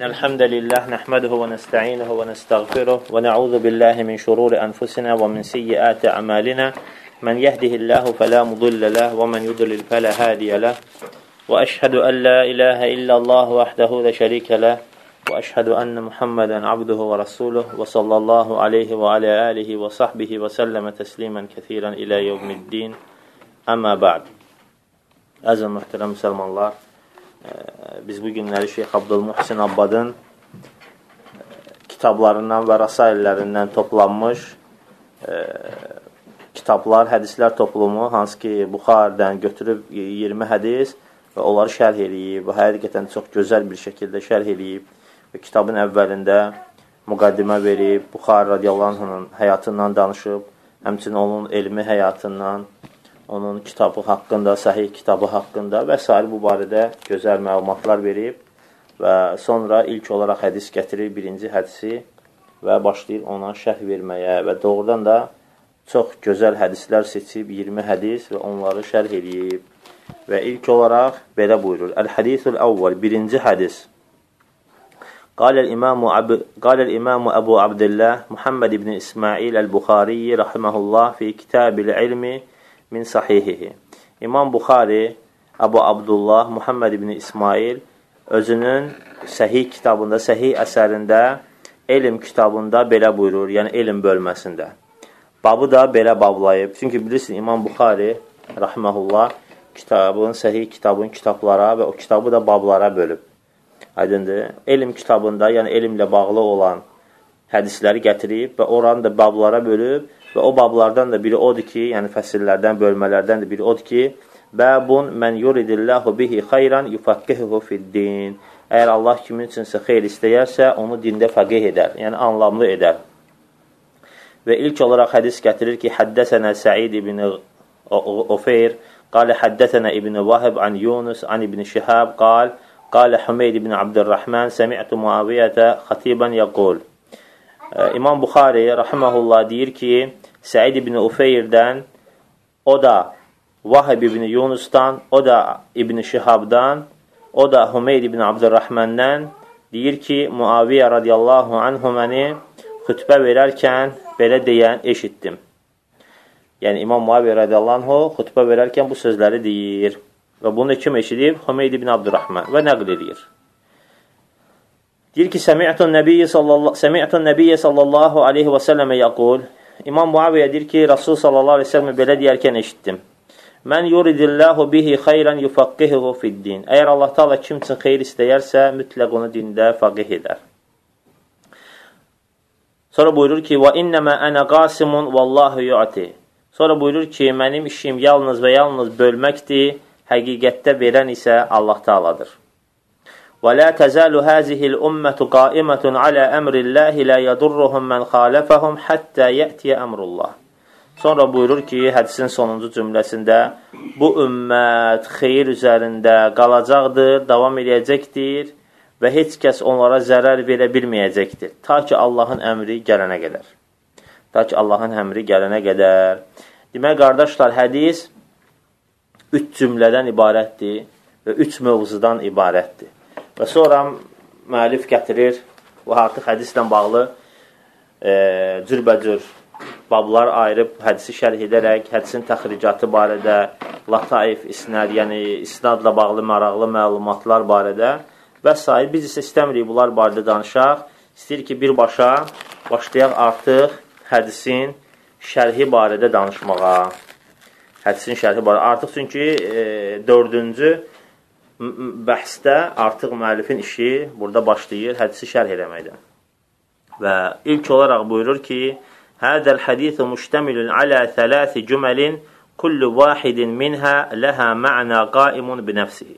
إن الحمد لله نحمده ونستعينه ونستغفره ونعوذ بالله من شرور أنفسنا ومن سيئات أعمالنا. من يهده الله فلا مضل له ومن يضلل فلا هادي له. وأشهد أن لا إله إلا الله وحده لا شريك له. وأشهد أن محمدا عبده ورسوله وصلى الله عليه وعلى آله وصحبه وسلم تسليما كثيرا إلى يوم الدين. أما بعد. Əziz mühtərəm müsəlmanlar, biz bu günləri Şeyx Abdülmuhsin Abbadın kitablarından və rasaillərindən toplanmış kitablar, hədislər toplumu, hansı ki, Buxardən götürüb 20 hədis və onları şərh eləyib və həqiqətən çox gözəl bir şəkildə şərh eləyib və kitabın əvvəlində müqaddimə verib, Buxar radiyallahu anhın həyatından danışıb, həmçinin onun elmi həyatından, onun kitabı haqqında, səhih kitabı haqqında və s. bu barədə gözəl məlumatlar verib və sonra ilk olaraq hədis gətirir, birinci hədisi və başlayır ona şərh verməyə və doğrudan da çox gözəl hədislər seçib, 20 hədis və onları şərh eləyib. Və ilk olaraq belə buyurur. Əl-hədisul əvvəl, birinci hədis. قال الإمام, عب... قال الإمام أبو عبد الله محمد بن إسماعيل البخاري رحمه الله في كتاب العلم min sahihihi. İmam Buxari, Əbu Abdullah, Muhammed ibn İsmail özünün səhih kitabında, səhih əsərində, elm kitabında belə buyurur, yəni elm bölməsində. Babı da belə bablayıb. Çünki bilirsin, İmam Buxari, rahməhullah, kitabın, səhih kitabın kitablara və o kitabı da bablara bölüb. Aydındır. Elm kitabında, yəni elmlə bağlı olan hədisləri gətirib və oranı da bablara bölüb Və o bablardan da biri odur ki, yəni fəsillərdən, bölmələrdən də biri odur ki, Bəbun mən yuridillahu bihi xeyran yufakkihuhu fid-din. Əgər Allah kimin üçünsə xeyir istəyərsə, onu dində fəqih edər, yəni anlamlı edər. Və ilk olaraq hədis gətirir ki, həddəsənə Səid ibn Ufeyr, qalə həddəsənə ibn Vahib an Yunus, an ibn Şihab, qal, qalə Hümeyd ibn Abdurrahman, səmi'tu Muaviyyətə xatiban yəqul. İmam Buxari rahimehullah deyir ki, Səid ibn Ufeyrdən, o da Vahib ibn Yunusdan, o da İbn Şihabdan, o da Hümeyd ibn Abdurrahmandan deyir ki, Muaviyyə radiyallahu anhu məni xütbə verərkən belə deyən eşitdim. Yəni İmam Muaviyyə radiyallahu anhu xütbə verərkən bu sözləri deyir. Və bunu kim eşidib? Hümeyd ibn Abdurrahman və nəql edir. Deyir ki, Səmi'ətun Nəbiyyə sallallahu aleyhi və səlləmə yaqul, İmam Muaviyyə deyir ki, Rasul sallallahu aleyhi ve sellem belə deyərkən eşitdim. Mən yuridillahu bihi xeyran yufaqqihuhu fiddin. Əgər Allah Taala kim üçün xeyir istəyərsə, mütləq onu dində faqih edər. Sonra buyurur ki, "Və innəmə ənə qasimun vallahu yu'ti." Sonra buyurur ki, mənim işim yalnız və yalnız bölməkdir, həqiqətdə verən isə Allah Taaladır. Və la təzəlu həzihil ümmətu qaimətun alə əmrilləhi la yadurruhum mən xalafahum hattə yətiyə əmrullah. Sonra buyurur ki, hədisin sonuncu cümləsində bu ümmət xeyir üzərində qalacaqdır, davam eləyəcəkdir və heç kəs onlara zərər verə bilməyəcəkdir. Ta ki, Allahın əmri gələnə qədər. Ta ki, Allahın əmri gələnə qədər. Demək, qardaşlar, hədis üç cümlədən ibarətdir və üç mövzudan ibarətdir. Və sonra müəllif gətirir və artıq hədislə bağlı e, cürbəcür bablar ayırıb hədisi şərh edərək hədisin təxricatı barədə lataif, isnad, yəni isnadla bağlı maraqlı məlumatlar barədə və s. Biz isə istəmirik bunlar barədə danışaq. İstəyir ki, birbaşa başlayaq artıq hədisin şərhi barədə danışmağa. Hədisin şərhi barədə. Artıq çünki e, dördüncü bəhsdə artıq müəllifin işi burada başlayır hədisi şərh eləməkdən. Və ilk olaraq buyurur ki, Hədəl hədithu müştəmilun alə thələthi cüməlin kullu vahidin minhə ləhə mə'nə qaimun binəfsihi.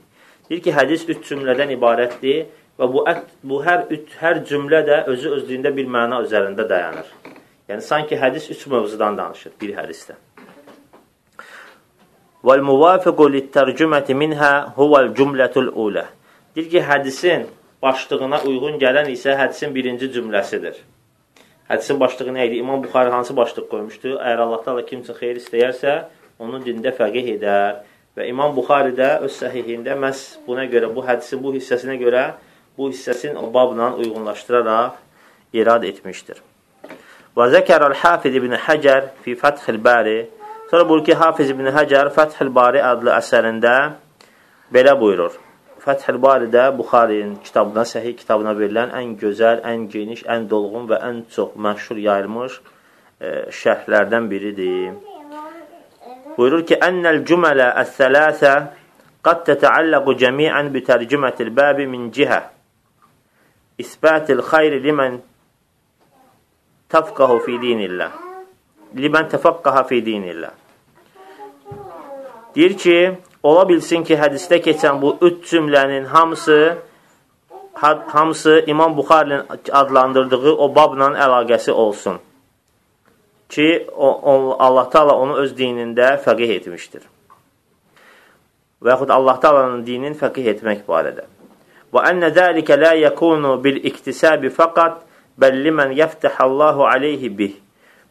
Deyir ki, hədis üç cümlədən ibarətdir və bu, bu hər, üç, hər cümlə də özü özlüyündə bir məna üzərində dayanır. Yəni, sanki hədis üç mövzudan danışır bir hədisdən. وَالْمُوَافِقُ لِلْتَرْجُمَةِ مِنْهَا هُوَ الْجُمْلَةُ الْعُولَى Deyir ki, hədisin başlığına uyğun gələn isə hədisin birinci cümləsidir. Hədisin başlığı nə idi? İmam Buxari hansı başlıq qoymuşdu? Əgər Allah da kim üçün xeyir istəyərsə, onun dində fəqih edər. Və İmam Buxari də öz səhihində məhz buna görə, bu hədisin bu hissəsinə görə bu hissəsini o babla uyğunlaşdıraraq irad etmişdir. Və zəkərəl Hafiz ibn Həcər fi Fəthil Bari Sonra buyur ki, Hafiz ibn Həcər Fəthil Bari adlı əsərində belə buyurur. Fəthil Baridə Buxarinin kitabına, səhih kitabına verilən ən gözəl, ən geniş, ən dolğun və ən çox məşhur yayılmış e, şərhlərdən biridir. Buyurur ki, Ənəl cümələ əs-sələsə qad tətəalləqu cəmiən bi tərcümətil bəbi min cihə isbətil xayri limən təfqahu fi dinillah. Limən təfəqqaha fi dinillah. Deyir ki, ola bilsin ki, hədisdə keçən bu üç cümlənin hamısı hamısı İmam Buxarinin adlandırdığı o babla əlaqəsi olsun. Ki, o, o, Allah Taala onu öz dinində fəqih etmişdir. Və yaxud Allah Taala'nın dinini fəqih etmək barədə. Və ənə zəlikə la yəkunu bil iktisabi faqat bəl limən yəftəhallahu aleyhi bih.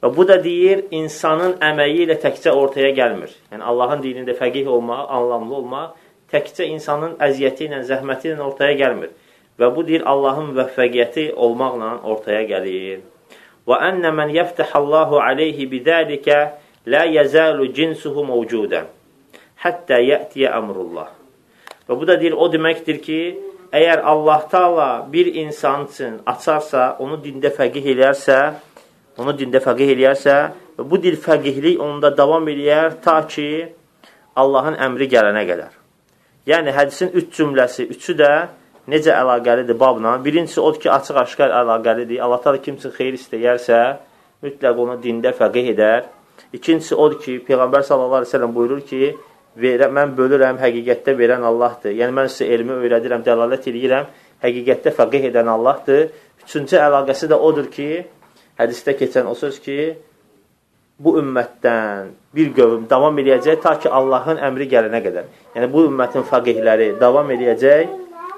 Və bu da deyir, insanın əməyi ilə təkcə ortaya gəlmir. Yəni, Allahın dinində fəqih olmaq, anlamlı olmaq, təkcə insanın əziyyəti ilə, zəhməti ilə ortaya gəlmir. Və bu deyir, Allahın müvəffəqiyyəti olmaqla ortaya gəlir. Və ənə mən yəftəhallahu aleyhi bidəlikə la yəzəlu cinsuhu mevcudən həttə yətiyə əmrullah. Və bu da deyir, o deməkdir ki, əgər Allah Taala bir insan üçün açarsa, onu dində fəqih eləyərsə, onu dində fəqih eləyərsə, bu dil fəqihlik onda davam eləyər ta ki, Allahın əmri gələnə qədər. Yəni, hədisin üç cümləsi, üçü də necə əlaqəlidir babla? Birincisi, odur ki, açıq-aşkar əlaqəlidir. Allah da kimsin xeyir istəyərsə, mütləq onu dində fəqih edər. İkincisi, odur ki, Peyğəmbər sallallahu aleyhi ve sellem buyurur ki, verə, mən bölürəm, həqiqətdə verən Allahdır. Yəni, mən sizə elmi öyrədirəm, dəlalət edirəm, həqiqətdə fəqih edən Allahdır. Üçüncü əlaqəsi də odur ki, hədisdə keçən o söz ki, bu ümmətdən bir qövüm davam eləyəcək ta ki, Allahın əmri gələnə qədər. Yəni, bu ümmətin fəqihləri davam eləyəcək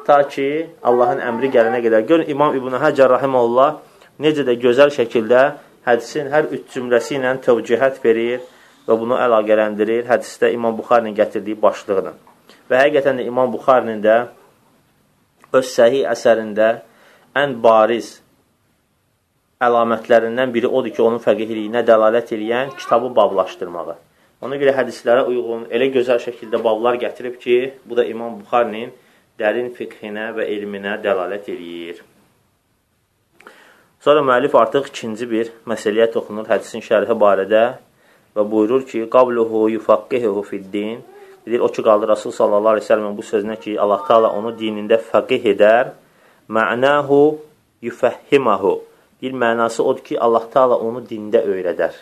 ta ki, Allahın əmri gələnə qədər. Görün, İmam İbn Həcər Rahiməllah necə də gözəl şəkildə hədisin hər üç cümləsi ilə tövcihət verir və bunu əlaqələndirir hədisdə İmam Buxarinin gətirdiyi başlıqla. Və həqiqətən də İmam Buxarinin də öz səhih əsərində ən bariz əlamətlərindən biri odur ki, onun fəqihliyinə dəlalət edən kitabı bablaşdırmağı. Ona görə hədislərə uyğun elə gözəl şəkildə bablar gətirib ki, bu da İmam Buxarinin dərin fiqhinə və elminə dəlalət eləyir. Sonra müəllif artıq ikinci bir məsələyə toxunur hədisin şərhi barədə və buyurur ki, qabluhu yufaqqihuhu fid-din. Deyir o ki, qaldı Rasul sallallahu əleyhi və səlləm bu sözünə ki, Allah Taala onu dinində fəqih edər. Mə'nahu yufahhimahu. Deyir mənası odur ki, Allah Taala onu dində öyrədər.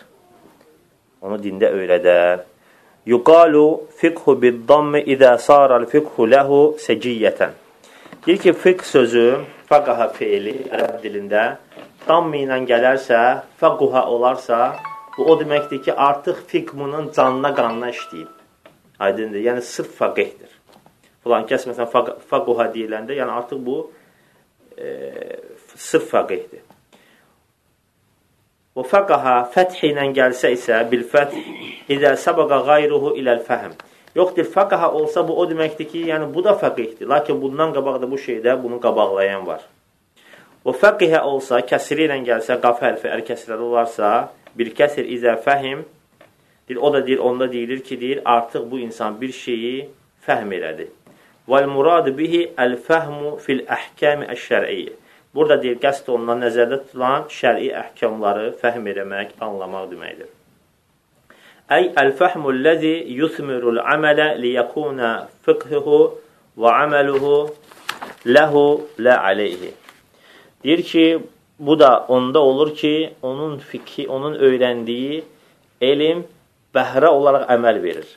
Onu dində öyrədər. Yuqalu fiqhu bid-dammi idza sara al-fiqhu lahu sajiyyatan. Deyir ki, fiqh sözü, faqaha feili ərəb dilində damm ilə gələrsə, faqaha olarsa, Bu o deməkdir ki, artıq fiqmunun canına qanına işləyib. Aydındır. Yəni sırf fəqihdir. Falan kəs məsələn faq faqoha deyiləndə, yəni artıq bu e, sırf fəqihdir. Və fəqaha fəth ilə gəlsə isə bil fəth idə səbəqa qayruhu iləl fəhm. Yoxdur, fəqaha olsa bu o deməkdir ki, yəni bu da fəqihdir. Lakin bundan qabaqda bu şeydə bunu qabaqlayan var. Və fəqihə olsa, kəsiri ilə gəlsə, qaf hərfi əl kəsirəli olarsa, bir kəsir izə fəhim deyir, o da deyir, onda deyilir ki, deyir, artıq bu insan bir şeyi fəhm elədi. Vəl murad bihi əl-fəhmu fil əhkəmi əş-şər'iyyə. Burada deyir, qəsd olunan nəzərdə tutulan şəri əhkamları fəhm eləmək, anlamaq deməkdir. Əy əl-fəhmu ləzi yusmirul əmələ liyəkuna fiqhuhu və əməluhu ləhu lə aleyhi. Deyir ki, bu da onda olur ki, onun fikri, onun öyrəndiyi elm bəhrə olaraq əməl verir.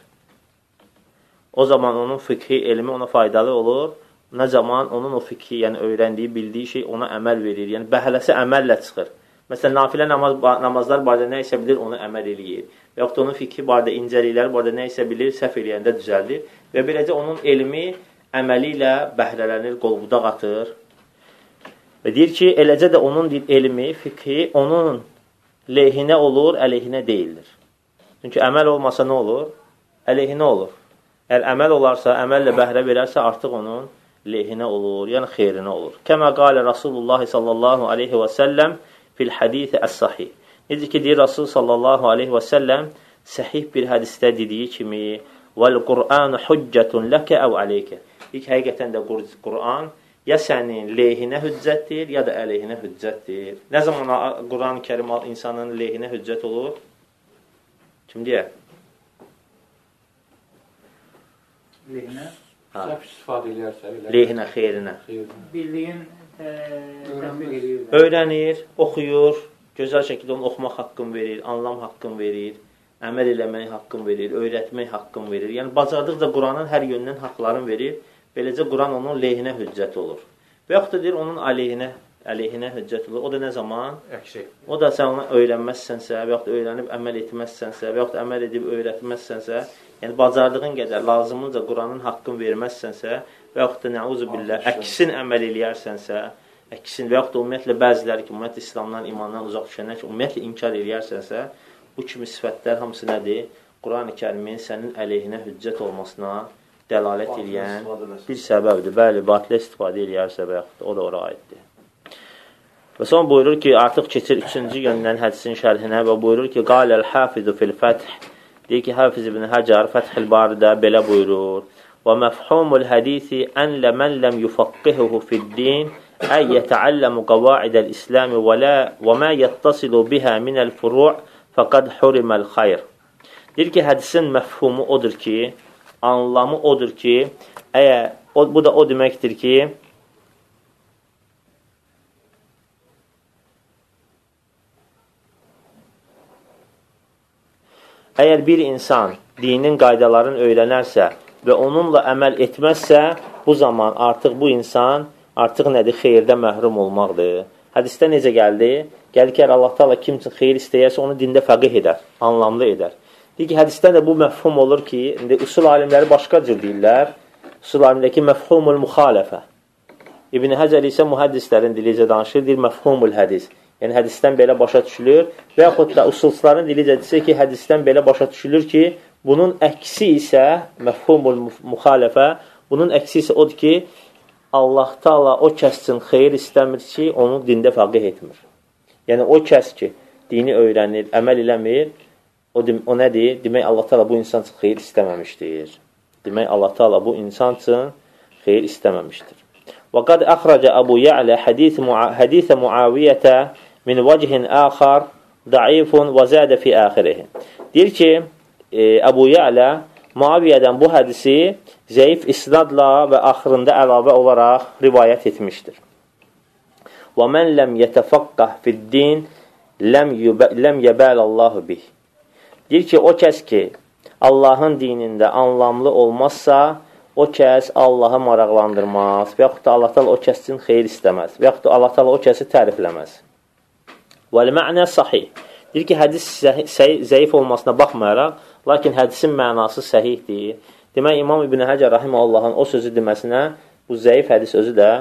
O zaman onun fikri, elmi ona faydalı olur. Nə zaman onun o fikri, yəni öyrəndiyi, bildiyi şey ona əməl verir. Yəni bəhələsi əməllə çıxır. Məsələn, nafilə namaz, namazlar barədə nə isə bilir, onu əməl eləyir. Və yaxud onun fikri barədə, incəlikləri barədə nə isə bilir, səhv eləyəndə düzəldir. Və beləcə onun elmi əməli ilə bəhrələnir, qolbudaq atır, Və deyir ki, eləcə də onun elmi, fiqhi onun lehinə olur, əleyhinə deyildir. Çünki əməl olmasa nə olur? Əleyhinə olur. Əgər əməl olarsa, əməllə bəhrə verərsə, artıq onun lehinə olur, yəni xeyrinə olur. Kəmə qalə Rasulullah sallallahu aleyhi və səlləm fil hədisi əs-sahih. Necə ki, deyir Rasul sallallahu aleyhi və səlləm səhih bir hədisdə dediyi kimi vəl Qur'an hüccətun ləkə əv aleykə. İlk həqiqətən də Qur'an ya sənin lehinə hüccətdir, ya da əleyhinə hüccətdir. Nə zaman Quran-ı Kərim insanın lehinə hüccət olur? Kim deyər? Lehinə? Səhv istifadə edərsə, elə. Lehinə, xeyrinə. Bildiyin tətbiq edir. Öyrənir, oxuyur, gözəl şəkildə onu oxumaq haqqını verir, anlam haqqını verir, əməl eləmək haqqını verir, öyrətmək haqqını verir. Yəni, bacardıqca Quranın hər yöndən haqlarını verir. Beləcə, Quran onun lehinə hüccət olur. Və yaxud da deyir, onun aleyhinə, əleyhinə hüccət olur. O da nə zaman? Əksi. O da sən onu öyrənməzsənsə, və yaxud öyrənib əməl etməzsənsə, və yaxud əməl edib öyrətməzsənsə, yəni bacardığın qədər lazımınca Quranın haqqını verməzsənsə və yaxud da nəuzu billah, əksin əməl eləyərsənsə, əksin və yaxud da ümumiyyətlə bəziləri ki, ümumiyyətlə İslamdan, imandan uzaq düşənlər ki, ümumiyyətlə inkar eləyərsənsə, bu kimi sifətlər hamısı nədir? Quran-ı kərimin sənin əleyhinə hüccət olmasına dəlalət edən bir səbəbdir. Bəli, batilə istifadə eləyərsə və yaxud da o da ora aiddir. Və sonra buyurur ki, artıq keçir üçüncü yöndən hədisin şərhinə və buyurur ki, qaləl hafizu fil fəth deyir ki, Hafiz ibn Həcar Fəthil Barıda belə buyurur və məfhumul hədisi ən ləmən ləm yufaqqihuhu fid-din əy yətəalləmu qavaidəl İslam və, lə, və mə yəttasilu bihə minəl furu' fəqad huriməl xayr. Deyir ki, hədisin məfhumu odur ki, anlamı odur ki, əgər o, bu da o deməkdir ki, Əgər bir insan dinin qaydalarını öyrənərsə və onunla əməl etməzsə, bu zaman artıq bu insan artıq nədir? Xeyirdə məhrum olmaqdır. Hədisdə necə gəldi? Gəlir ki, Allah Taala kim üçün xeyir istəyərsə, onu dində fəqih edər, anlamlı edər. Deyir ki, hədisdən də bu məfhum olur ki, indi usul alimləri başqa cür deyirlər. Usul alimdəki məfhumul müxalifə. İbn Həcər isə mühəddislərin dilicə danışır, deyir məfhumul hədis. Yəni hədisdən belə başa düşülür və yaxud da usulçuların dili cədisi ki, hədisdən belə başa düşülür ki, bunun əksi isə məfhumul müxalifə, bunun əksi isə odur ki, Allah Taala o kəs üçün xeyir istəmir ki, onu dində fəqih etmir. Yəni o kəs ki, dini öyrənir, əməl eləmir, o, o nədir? Demək Allah Taala bu insan üçün xeyir istəməmişdir. Demək Allah Taala bu insan üçün xeyir istəməmişdir. Və qad əxrəcə Əbu Ya'lə hədis hədis Muaviyyətə min vəchin axar daifun və zədə fi axirihi. Deyir ki, e, Əbu Ya'lə Muaviyyədən bu hədisi zəif isnadla və axırında əlavə olaraq rivayət etmişdir. Və mən ləm yətəfaqqah fid-din ləm, ləm yəbəlallahu bih. Deyir ki, o kəs ki, Allahın dinində anlamlı olmazsa, o kəs Allahı maraqlandırmaz və yaxud da Allah o kəs üçün xeyir istəməz və yaxud da Allah o kəsi tərifləməz. Vəl-mə'nə sahih. Deyir ki, hədis zəif olmasına baxmayaraq, lakin hədisin mənası səhihdir. Demək, İmam İbn Həcər Rahiməllahın o sözü deməsinə bu zəif hədis özü də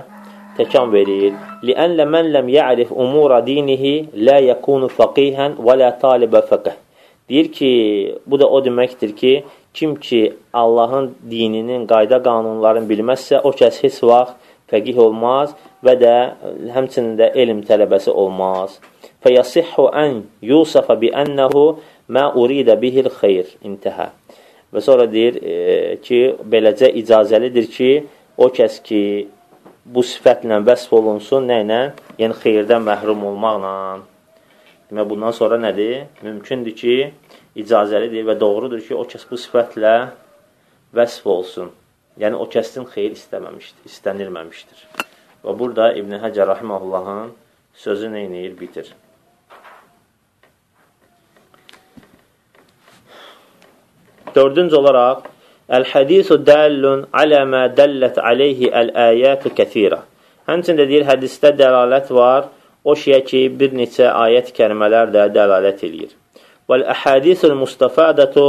təkan verir. Li'ənlə mən ləm ya'rif umura dinihi la yakunu faqihən və la talibə fəqih. Deyir ki, bu da o deməkdir ki, kim ki Allahın dininin qayda qanunlarını bilməzsə, o kəs heç vaxt fəqih olmaz və də həmçinin də elm tələbəsi olmaz. Fəyəsihhu ən yusafa bi ənəhu mə uridə bihil xeyr. İntihə. Və sonra deyir e, ki, beləcə icazəlidir ki, o kəs ki, bu sifətlə vəsf olunsun, nə ilə? Yəni, xeyirdən məhrum olmaqla. Demək, bundan sonra nədir? Mümkündür ki, icazəlidir və doğrudur ki, o kəs bu sifətlə vəsf olsun. Yəni, o kəsin xeyir istəməmişdir, istənilməmişdir. Və burada İbn Həcər Rahiməhullahın sözü neynəyir? Bitir. Dördüncü olaraq, Əl-hədisu dəllun alə mə dəllət aleyhi əl-əyətü kəthirə. Həmçində deyir, hədisdə dəlalət var, o şeyə ki, bir neçə ayət kəlmələr də dəlalət edir. Vəl-əhədisul mustafadatu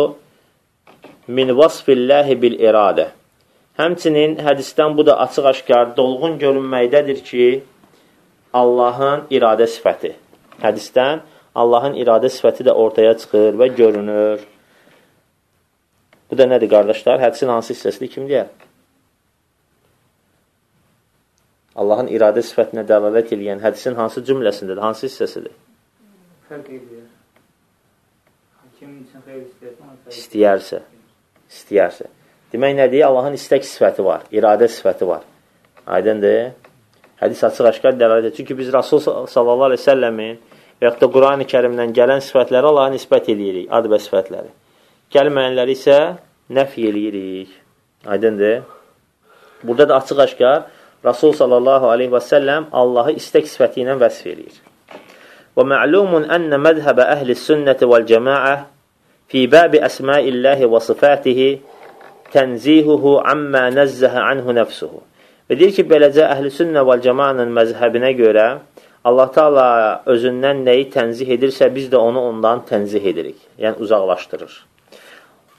min vasfilləhi bil-iradə. Həmçinin hədisdən bu da açıq-aşkar, dolğun görünməkdədir ki, Allahın iradə sifəti. Hədisdən Allahın iradə sifəti də ortaya çıxır və görünür. Bu da nədir, qardaşlar? Hədisin hansı hissəsidir? Kim deyər? Allahın iradə sifətinə dəlalət edən hədisin hansı cümləsindədir, hansı hissəsidir? Fərq edir. Kimin üçün xeyr istəyirsə, İstəyərsə, istəyərsə. Demək nədir? Allahın istək sifəti var, iradə sifəti var. Aydındır? Hədis açıq-aşkar dəlalət edir. Çünki biz Rasul sallallahu əleyhi və səlləmin və yaxud da Qurani Kərimdən gələn sifətləri Allaha nisbət eləyirik, ad və sifətləri. Gəlməyənləri isə nəf eləyirik. Aydındır? Burada da açıq-aşkar Rasul sallallahu aleyhi və səlləm Allahı istək sifəti ilə vəsf eləyir. Və mə'lumun ənə məzhəbə əhli sünnəti vəl cəmaə fi bəbi əsmaillahi və sifatihi tənzihuhu amma nəzzəhə anhu nəfsuhu. Və deyir ki, beləcə əhl-i sünnə vəl cəmanın məzhəbinə görə Allah Taala özündən nəyi tənzih edirsə, biz də onu ondan tənzih edirik. Yəni uzaqlaşdırır.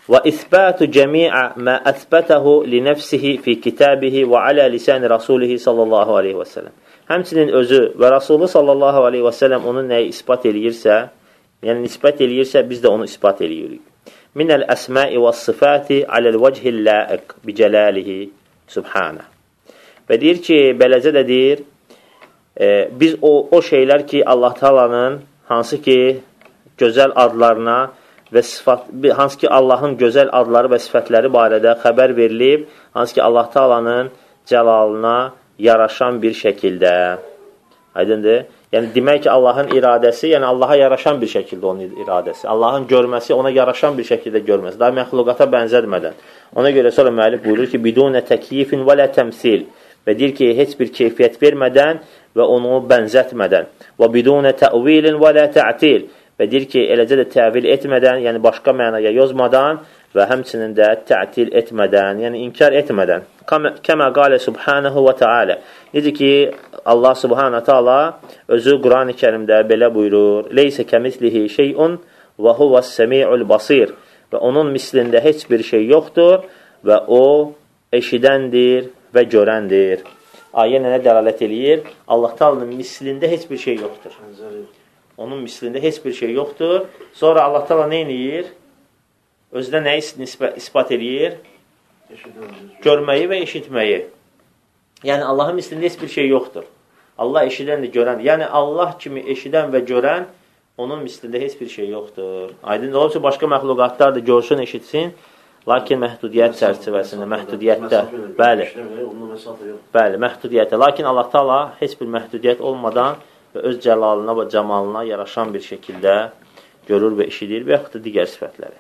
Və isbatu cəmi'a mə əsbətəhu li nəfsihi fi kitabihi və alə lisan rasulihi sallallahu aleyhi və səlləm. Həmçinin özü və Rasulü sallallahu aleyhi və səlləm onun nəyi isbat eləyirsə, yəni nisbət eləyirsə, biz də onu isbat eləyirik. Minəl əsma'i və sifati aləl vəchil la'iq bi cəlalihi subhanə. Və deyir ki, beləcə də deyir, e, biz o, o şeylər ki, Allah Taalanın hansı ki, gözəl adlarına və sifat, hansı ki, Allahın gözəl adları və sifətləri barədə xəbər verilib, hansı ki, Allah Taalanın cəlalına yaraşan bir şəkildə. Aydındır? Yəni, demək ki, Allahın iradəsi, yəni Allaha yaraşan bir şəkildə onun iradəsi. Allahın görməsi ona yaraşan bir şəkildə görməsi. Daha məxluqata bənzətmədən. Ona görə sonra müəllif buyurur ki, bidunə təklifin və lə təmsil və deyir ki, heç bir keyfiyyət vermədən və onu bənzətmədən və bidunə təvilin və lə tə'til və deyir ki, eləcə də təvil etmədən, yəni başqa mənaya yozmadan və həmçinin də tə'til etmədən, yəni inkar etmədən. Kəmə qalə subhanahu və teala. Necə ki, Allah subhanahu taala özü Qurani Kərimdə belə buyurur: "Leysə kəmislihi şeyun və huvəs-səmi'ul basir." Və onun mislində heç bir şey yoxdur və o eşidəndir və görəndir. Ayə nənə dəlalət eləyir? Allah Taala'nın mislində heç bir şey yoxdur. Onun mislində heç bir şey yoxdur. Sonra Allah Taala nə edir? Özünə nəyi isbat eləyir? Görməyi və eşitməyi. Yəni Allahın mislində heç bir şey yoxdur. Allah eşidəndir, görəndir. Yəni Allah kimi eşidən və görən onun mislində heç bir şey yoxdur. Aydın olub ki, başqa məxluqatlar da görsün, eşitsin. Lakin məhdudiyyət çərçivəsində, məhdudiyyətdə, bəli, bəli, məhdudiyyətdə. Lakin Allah Taala heç bir məhdudiyyət olmadan və öz cəlalına və camalına yaraşan bir şəkildə görür və eşidir və yaxud da digər sifətləri.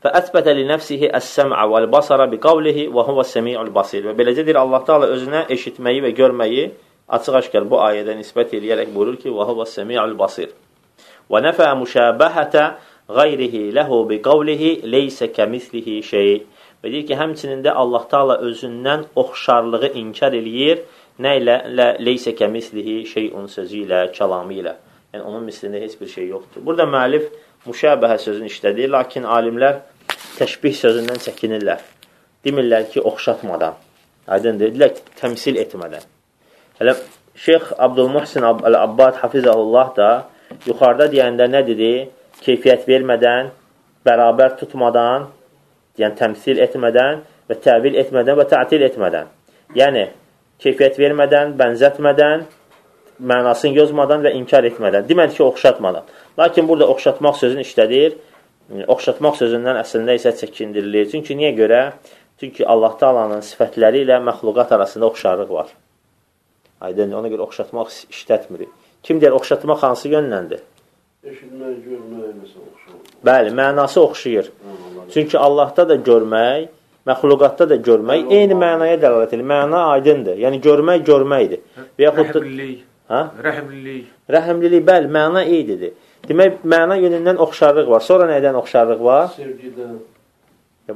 Fəətbətə li nəfsihi əs-səm'a vəl-basara bi qavlihi və huvəs-səmi'ul basir. Və beləcədir Allah Taala özünə eşitməyi və görməyi açıq-aşkar bu ayədə nisbət eləyərək buyurur ki, və huvəs-səmi'ul basir. Və nəfə müşabəhətə qayrihi ləhu bi qavlihi leysə kəmislihi şey. Və deyir ki, həmçinin də Allah Taala özündən oxşarlığı inkar eləyir. Nə ilə? Lə, leysə kəmislihi şeyun sözü ilə, kəlamı ilə. Yəni, onun mislində heç bir şey yoxdur. Burada müəllif müşabəhə sözünü işlədir, lakin alimlər təşbih sözündən çəkinirlər. Demirlər ki, oxşatmadan. Aydın dedilər ki, təmsil etmədən. Hələ Şeyx Abdülmuhsin Əl-Abbad Hafizəhullah da yuxarıda deyəndə nə dedi? keyfiyyət vermədən, bərabər tutmadan, yəni təmsil etmədən və təvil etmədən və tətil etmədən. Yəni, keyfiyyət vermədən, bənzətmədən, mənasını yozmadan və inkar etmədən. Demədi ki, oxşatmadan. Lakin burada oxşatmaq sözünü işlədir. Oxşatmaq sözündən əslində isə çəkindirilir. Çünki niyə görə? Çünki Allah Taalanın sifətləri ilə məxluqat arasında oxşarlıq var. Aydın, ona görə oxşatmaq işlətmirik. Kim deyir, oxşatmaq hansı yönləndir? Eşitmək, görmək məsələn oxşamır. Bəli, mənası oxşayır. Çünki Allahda da görmək, məxluqatda da görmək yəni, eyni mənaya dəlalət edir. Məna aydındır. Yəni görmək görməkdir. Və yaxud da Rəhmlilik. hə? Rəhmlilik. Rəhmlilik, bəli, məna eynidir. Demək, məna yönündən oxşarlıq var. Sonra nədən oxşarlıq var? Sevgidən,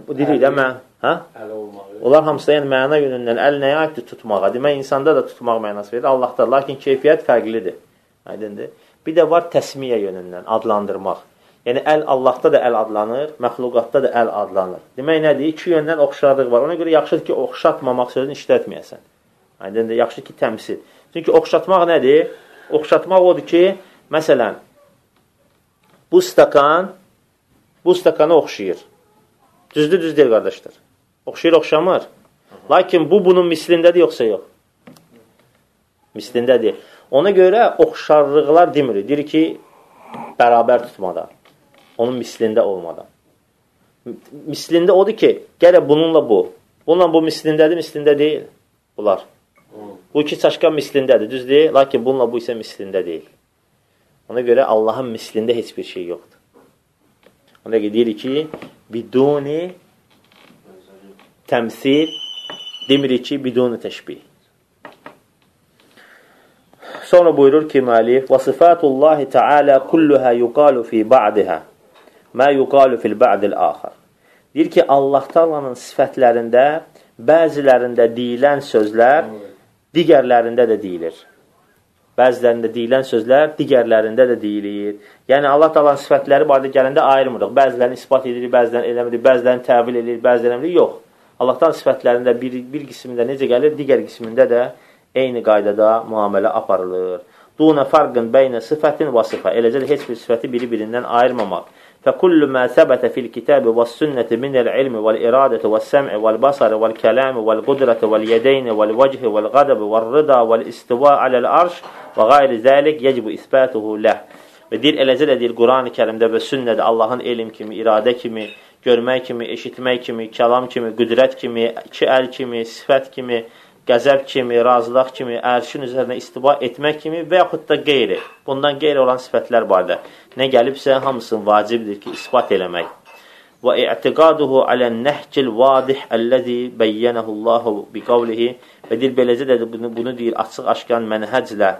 bu dedik də mən, hə? Əl olmağı. Onlar hamısı yəni məna yönündən əl nəyə aiddir? Tutmağa. Demək, insanda da tutmaq mənası verir, Allahda. Lakin keyfiyyət fərqlidir. Aydındır? Bir də var təsmiyə yönündən, adlandırmaq. Yəni, əl Allahda da əl adlanır, məxluqatda da əl adlanır. Demək nədir? İki yöndən oxşarlıq var. Ona görə yaxşıdır ki, oxşatmamaq sözünü işlətməyəsən. Aydındır? Yaxşı ki, təmsil. Çünki oxşatmaq nədir? Oxşatmaq odur ki, məsələn, bu stakan bu stakana oxşayır. Düzdür, düz deyil, qardaşlar. Oxşayır, oxşamır. Lakin bu, bunun mislindədir, yoxsa yox? Mislində deyil. Ona görə oxşarlıqlar demir. Deyir ki, bərabər tutmadan. Onun mislində olmadan. Mislində odur ki, gərək bununla bu. Bununla bu mislindədir, mislində deyil. Bunlar. Bu iki çaşqan mislindədir, düz deyil. Lakin bununla bu isə mislində deyil. Ona görə Allahın mislində heç bir şey yoxdur. Ona görə deyir ki, biduni təmsil demirik ki, biduni təşbih. Sonra buyurur ki, müəllif, və sifatullahi Teala kulluha yuqalu fi ba'diha ma yuqalu fil ba'dil axar. Deyir ki, Allah Taala'nın sifətlərində bəzilərində deyilən sözlər digərlərində də deyilir. Bəzilərində deyilən sözlər digərlərində də deyilir. Yəni Allah Taala'nın sifətləri barədə gələndə ayırmırıq. Bəzilərini isbat edirik, bəzilərini eləmirik, bəzilərini təvil edirik, bəzilərini yox. Allahdan sifətlərində bir, bir qismində necə gəlir, digər qismində də eyni qaydada müamilə aparılır. Duna farqın beynə sifətin və sifə. Eləcə də heç bir sifəti biri-birindən ayırmamaq. فكل ما ثبت في الكتاب والسنة من العلم والإرادة والسمع والبصر والكلام والقدرة واليدين والوجه والغضب والرضا والاستواء على الأرش وغير ذلك يجب إثباته له Və deyir, eləcə də deyir, Quran-ı kərimdə və sünnədə Allahın elm kimi, iradə kimi, görmək kimi, eşitmək kimi, kəlam kimi, qüdrət kimi, iki əl kimi, sifət kimi, qəzəb kimi, razılıq kimi, ərşin üzərinə istiba etmək kimi və yaxud da qeyri, bundan qeyri olan sifətlər barədə nə gəlibsə, hamısını vacibdir ki, ispat eləmək. Və i'tiqaduhu alən nəhcil vadih əlləzi bəyyənəhullahu biqavlihi və deyir, beləcə də bunu, bunu deyir, açıq-aşkan mənhəclə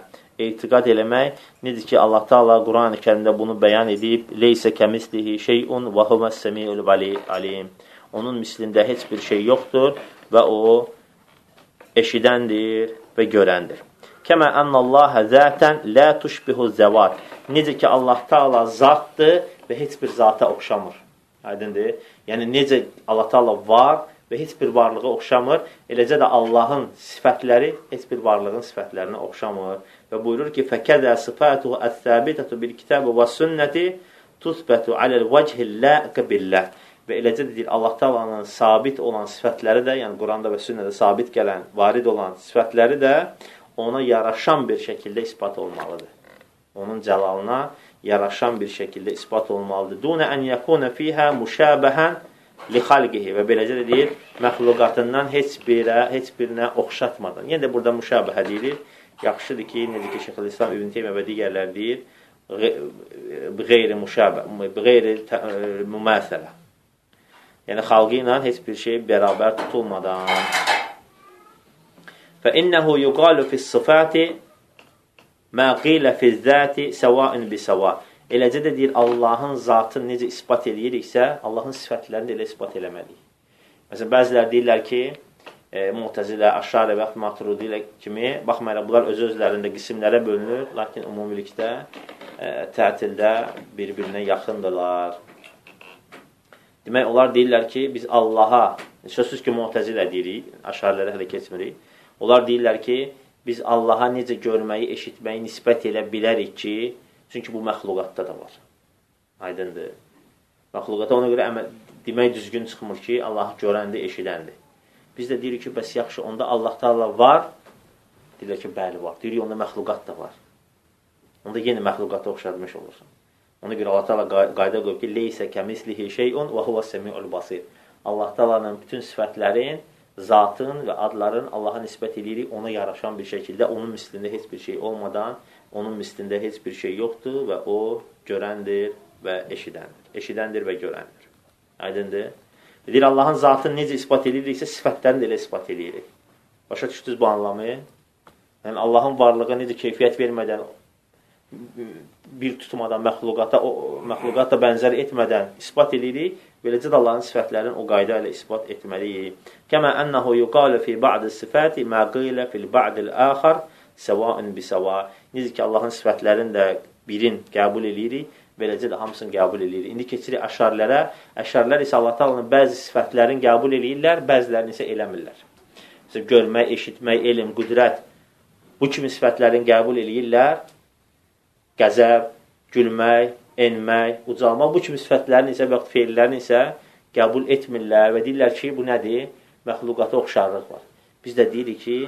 etiqad eləmək, necə ki, Allah Taala Quran-ı Kərimdə bunu bəyan edib, leysə kəmislihi şeyun və huvəs-səmiul alim. Onun mislində heç bir şey yoxdur və o eşidəndir və görəndir. Kəmə ənnallaha zətən lə tuşbihu zəvat. Necə ki, Allah Taala zatdır və heç bir zata oxşamır. Aydındır? Yəni, necə Allah Taala var və heç bir varlığa oxşamır, eləcə də Allahın sifətləri heç bir varlığın sifətlərinə oxşamır. Və buyurur ki, fəkədə sifətuhu əs-səbitətu bil-kitəbi və sünnəti tusbətu aləl vəchil ləqə billəh. Və eləcə də deyir, Allah Taalanın sabit olan sifətləri də, yəni Quranda və sünnədə sabit gələn, varid olan sifətləri də ona yaraşan bir şəkildə ispat olmalıdır. Onun cəlalına yaraşan bir şəkildə ispat olmalıdır. Dunə ən yəkuna fihə müşabəhən li xalqihi və beləcə də deyir, məxluqatından heç birə, heç birinə oxşatmadan. Yəni də burada müşabəhə deyilir. Yaxşıdır ki, necə ki Şeyxülislam İbn Teymiyyə və digərlər deyir, qeyri müşabə, qeyri müməsələ Yəni, xalqı ilə heç bir şey bərabər tutulmadan. فإنه يقال في الصفات ما قيل في الذات سواء بسواء. Eləcə də deyir, Allahın zatını necə ispat ediriksə, Allahın sifətlərini də elə ispat eləməliyik. Məsələn, bəzilər deyirlər ki, e, Mu'təzilə, Aşarə və Matrudilə kimi, baxmayaraq, bunlar öz-özlərində qismlərə bölünür, lakin ümumilikdə e, tətildə bir-birinə yaxındırlar. Demək, onlar deyirlər ki, biz Allaha, sözsüz ki, muhtəzilə deyirik, aşarələrə hələ keçmirik. Onlar deyirlər ki, biz Allaha necə görməyi, eşitməyi nisbət elə bilərik ki, çünki bu məxluqatda da var. Aydındır. Məxluqata ona görə əməl, demək düzgün çıxmır ki, Allahı görəndir, eşidəndir. Biz də deyirik ki, bəs yaxşı, onda Allah Taala var. Deyirlər ki, bəli var. Deyirik, onda məxluqat da var. Onda yenə məxluqata oxşadmış olursun. Ona görə Allah Taala qayda qoyub ki, leysə kəmislihi şeyun və huva semiul basir. Allah Taala'nın bütün sifətlərin, zatın və adların Allaha nisbət edirik, ona yaraşan bir şəkildə, onun mislində heç bir şey olmadan, onun mislində heç bir şey yoxdur və o görəndir və eşidəndir. Eşidəndir və görəndir. Aydındır? Deyir, Allahın zatını necə ispat ediriksə, sifətlərini də elə ispat edirik. Başa düşdünüz bu anlamı? Yəni, Allahın varlığı necə keyfiyyət vermədən bir tutmadan məxluqata, o, məxluqata bənzər etmədən ispat edirik, beləcə də Allahın sifətlərini o qayda ilə ispat etməliyik. Kəmə ənəhu yuqalu fi ba'd sifati ma qilə fil ba'd al-axar səvaun bi səva. Necə ki Allahın sifətlərini də birin qəbul edirik, beləcə də hamısını qəbul edirik. İndi keçirik əşarlərə. Əşarlər isə Allah Taala'nın bəzi sifətlərini qəbul edirlər, bəzilərini isə eləmirlər. Məsələn, görmək, eşitmək, elm, qüdrət bu kimi sifətlərin qəbul edirlər qəzəb, gülmək, enmək, ucalmaq, bu kimi sifətlərin isə və feillərin isə qəbul etmirlər və deyirlər ki, bu nədir? Məxluqata oxşarlıq var. Biz də deyirik ki,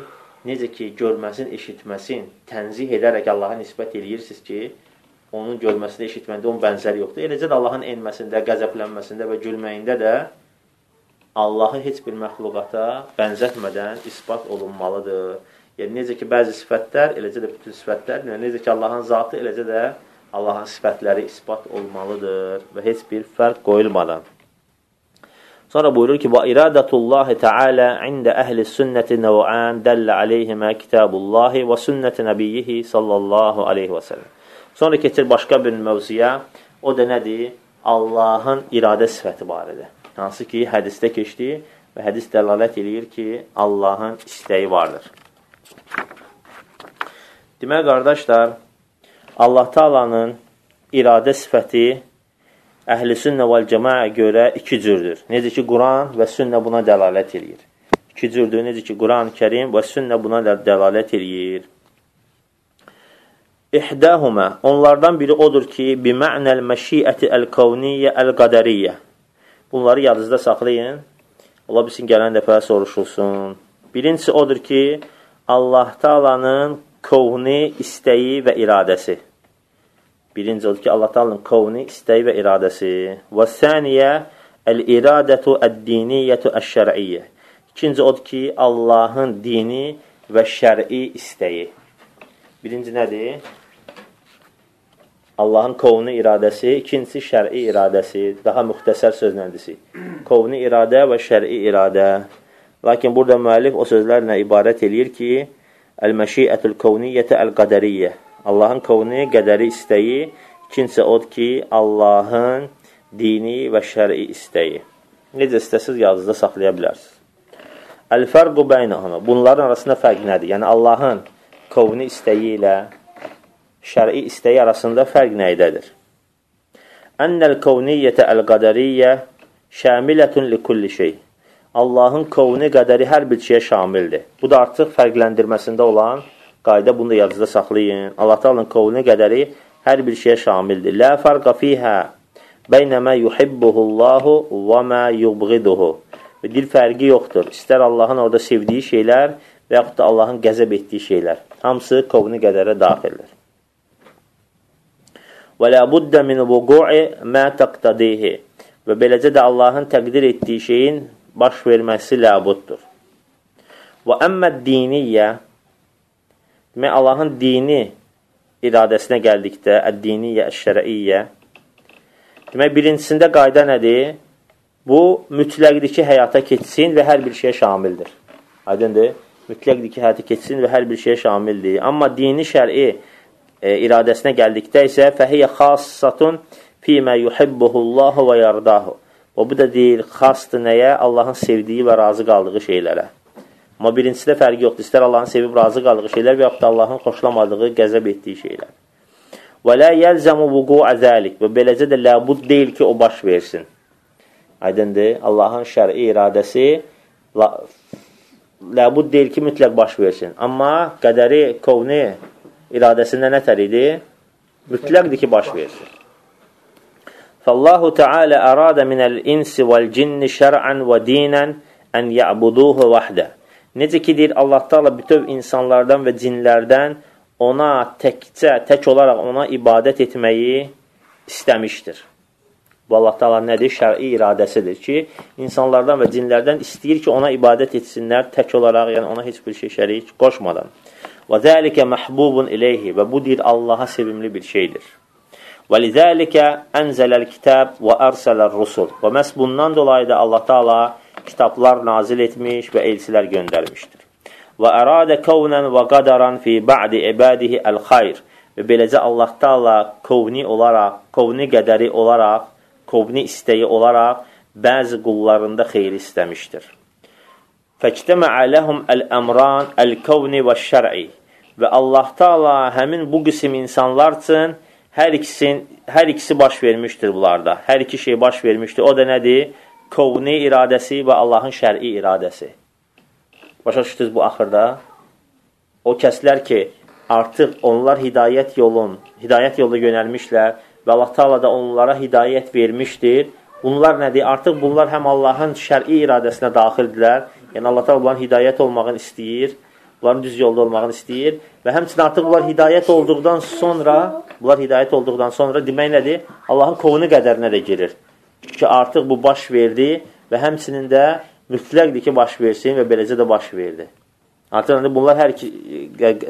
necə ki, görməsin, eşitməsin, tənzih edərək Allaha nisbət eləyirsiniz ki, onun görməsində, eşitməndə onun bənzəri yoxdur. Eləcə də Allahın enməsində, qəzəblənməsində və gülməyində də Allahı heç bir məxluqata bənzətmədən isbat olunmalıdır. Yəni, necə ki, bəzi sifətlər, eləcə də bütün sifətlər, yəni, necə ki, Allahın zatı, eləcə də Allahın sifətləri isbat olmalıdır və heç bir fərq qoyulmadan. Sonra buyurur ki, və iradətullahi Teala ində əhli sünnəti nəvən dəllə aleyhimə kitabullahi və sünnəti nəbiyyihi sallallahu aleyhi və səlləm. Sonra keçir başqa bir mövzuya, o da nədir? Allahın iradə sifəti barədə. Hansı ki, hədisdə keçdi və hədis dəlalət edir ki, Allahın istəyi vardır. Demək, qardaşlar, Allah Taalanın iradə sifəti əhl-i sünnə vəl cəmaə görə iki cürdür. Necə ki, Quran və sünnə buna dəlalət edir. İki cürdür. Necə ki, Quran-ı Kərim və sünnə buna dəlalət edir. İhdəhumə, onlardan biri odur ki, bimə'nəl məşiəti əl-kavniyyə əl-qədəriyyə. Bunları yadınızda saxlayın. Ola bilsin, gələn dəfə soruşulsun. Birincisi odur ki, Allah Taalanın kovni istəyi və iradəsi. Birinci odur ki, Allah Taala'nın qovni, istəyi və iradəsi. Və səniyə el-iradətu əd-diniyyətu əş-şər'iyyə. İkinci odur ki, Allahın dini və şər'i istəyi. Birinci nədir? Allahın qovni iradəsi, ikincisi şər'i iradəsi, daha müxtəsər sözləndisi. Qovni iradə və şər'i iradə. Lakin burada müəllif o sözlərlə ibarət eləyir ki, əl-məşiətul qovniyyətə əl-qədəriyyə. Allahın qovni, qədəri istəyi, ikincisi odur ki, Allahın dini və şəri istəyi. Necə istəsiz yazıda saxlaya bilərsiniz. Əl-fərqu bəynəhəmə. Bunların arasında fərq nədir? Yəni, Allahın qovni istəyi ilə şəri istəyi arasında fərq nədədir? Ənəl qovniyyətə əl-qədəriyyə şəmilətun li kulli şey. Allahın qovni qədəri hər bir şeyə şamildir. Bu da artıq fərqləndirməsində olan qayda bunu da yadınızda saxlayın. Allah Taala'nın qovluna qədəri hər bir şeyə şamildir. La farqa fiha beynə mə yuhibbuhullahu və mə yubghiduhu. Və dil fərqi yoxdur. İstər Allahın orada sevdiyi şeylər və yaxud da Allahın qəzəb etdiyi şeylər. Hamısı qovunu qədərə daxildir. Və la budda min vuqu'i mə taqtadihi. Və beləcə də Allahın təqdir etdiyi şeyin baş verməsi labuddur. Və əmmə diniyyə Demək, Allahın dini iradəsinə gəldikdə, əd-diniyyə, əş-şərəiyyə, demək, birincisində qayda nədir? Bu, mütləqdir ki, həyata keçsin və hər bir şeyə şamildir. Aydındır? Mütləqdir ki, həyata keçsin və hər bir şeyə şamildir. Amma dini şəri e, iradəsinə gəldikdə isə fəhiyyə xassatun fīmə yuhibbuhullahu və yardahu. O, bu da deyir, xasdır nəyə? Allahın sevdiyi və razı qaldığı şeylərə. Amma birincisidə fərqi yoxdur. İstər Allahın sevib razı qaldığı şeylər və yaxud da Allahın xoşlamadığı, qəzəb etdiyi şeylər. Və lə yəlzəmu vuqu'a zəlik və beləcə də ləbud deyil ki, o baş versin. Aydındır. Allahın şəri iradəsi ləbud deyil ki, mütləq baş versin. Amma qədəri, kovni iradəsində nətər idi? Mütləqdir ki, baş versin. Ərada minəl insi vəl cinni şər'ən və dinən ən yəbuduhu vəhdə. Necə ki, deyir, Allah Taala bütöv insanlardan və cinlərdən ona təkcə, tək olaraq ona ibadət etməyi istəmişdir. Bu Allah Taala nədir? Şəri iradəsidir ki, insanlardan və cinlərdən istəyir ki, ona ibadət etsinlər tək olaraq, yəni ona heç bir şey şərik qoşmadan. Və zəlikə məhbubun ileyhi və bu deyir Allaha sevimli bir şeydir. Və lizəlikə ənzələl kitab və ərsələl rusul. Və məhz bundan dolayı da Allah Taala kitablar nazil etmiş və elçilər göndərmişdir. Və əradə kavnən və qadaran fi ba'di ibadihi əl-xayr. Və beləcə Allah Taala kovni olaraq, kovni qədəri olaraq, kovni istəyi olaraq bəzi qullarında xeyir istəmişdir. Fəktəmə'ə ləhum əl-əmran əl-kovni və şər'i. Və Allah Taala həmin bu qism insanlar üçün hər ikisin hər ikisi baş vermişdir bunlarda. Hər iki şey baş vermişdir. O da nədir? kovni iradəsi və Allahın şəri iradəsi. Başa düşdünüz bu axırda? O kəslər ki, artıq onlar hidayət yolun, hidayət yolda yönəlmişlər və Allah Taala da onlara hidayət vermişdir. Bunlar nədir? Artıq bunlar həm Allahın şəri iradəsinə daxildirlər. Yəni Allah Taala bunların hidayət olmağını istəyir bunların düz yolda olmağını istəyir və həmçinin artıq bunlar hidayət olduqdan sonra, bunlar hidayət olduqdan sonra demək nədir? Allahın kovunu qədərinə də girir. Ki artıq bu baş verdi və həmçinin də mütləqdir ki, baş versin və beləcə də baş verdi. Artıq bunlar hər iki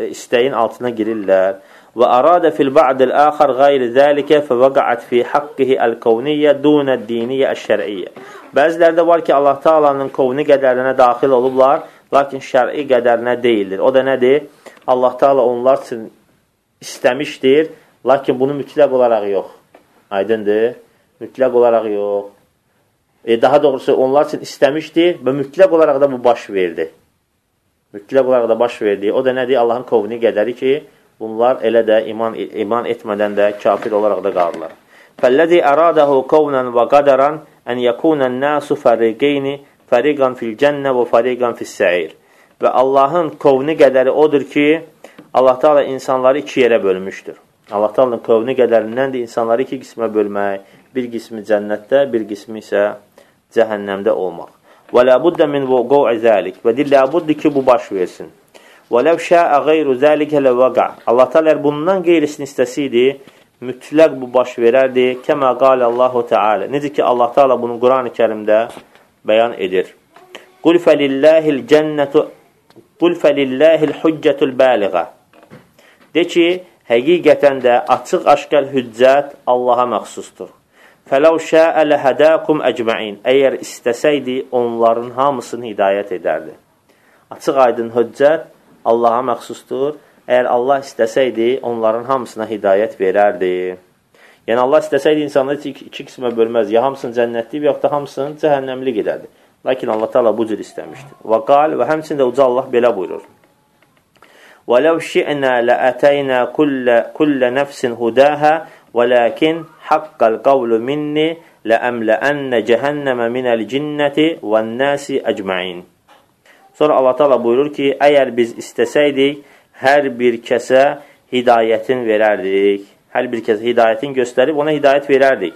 istəyin altına girirlər. Və arada fil ba'dil axar qeyri zəlikə fəvəqat fi haqqihi el-kavniyyə dunə diniyyə əş-şər'iyyə. Bəzilərdə var ki, Allah Taala'nın kovni qədərinə daxil olublar, lakin şər'i qədərinə deyildir. O da nədir? Allah Taala onlar üçün istəmişdir, lakin bunu mütləq olaraq yox. Aydındır? Mütləq olaraq yox. E, daha doğrusu onlar üçün istəmişdir və mütləq olaraq da bu baş verdi. Mütləq olaraq da baş verdi. O da nədir? Allahın kovni qədəri ki, bunlar elə də iman, iman etmədən də kafir olaraq da qalırlar. Fəlləzi əradahu qovnan və qadaran ən yəkunən nəsu fəriqeyni fəriqan fil cənnə və fəriqan fil səir. Və Allahın qovni qədəri odur ki, Allah Teala insanları iki yerə bölmüşdür. Allah Teala'nın qovni qədərindəndir insanları iki qismə bölmək. Bir qismi cənnətdə, bir qismi isə cəhənnəmdə olmaq. Və la budda min vuqu'i zəlik. Və deyir, la budda ki, bu baş versin. Və ləv şəə qeyru zəlikə ləvəqa. Allah Teala bundan qeyrisini istəsiydi, mütləq bu baş verərdi. Kəmə qalə Allahu Teala. Necə ki, Allah Teala bunu Quran-ı Kərimdə bəyan edir. Qul fəlilləhil cənnətu Qul fəlilləhil hüccətul bəliğə. De ki, həqiqətən də açıq-aşkar hüccət Allaha məxsusdur. Fələv şəə ləhədəkum əcməin. Əgər istəsəydi, onların hamısını hidayət edərdi. Açıq aydın hüccət Allaha məxsusdur. Əgər Allah istəsəydi, onların hamısına hidayət verərdi. Yəni, Allah istəsəydi, insanları iki, iki qismə bölməz. Ya hamısını cənnətli, yox da hamısını cəhənnəmli gedərdi. Lakin Allah Taala bu cür istəmişdir. Və qal və həmçində uca Allah belə buyurur. Və ləv şi'nə ləətəynə kullə, kullə nəfsin hudəhə və ləkin haqqal qavlu minni ləəmləənnə cəhənnəmə minəl cinnəti və nəsi əcməin. Sonra Allah Taala buyurur ki, əgər biz istəsəydik, hər bir kəsə hidayətin verərdik. Hər bir kəsə hidayətin göstərib ona hidayət verərdik.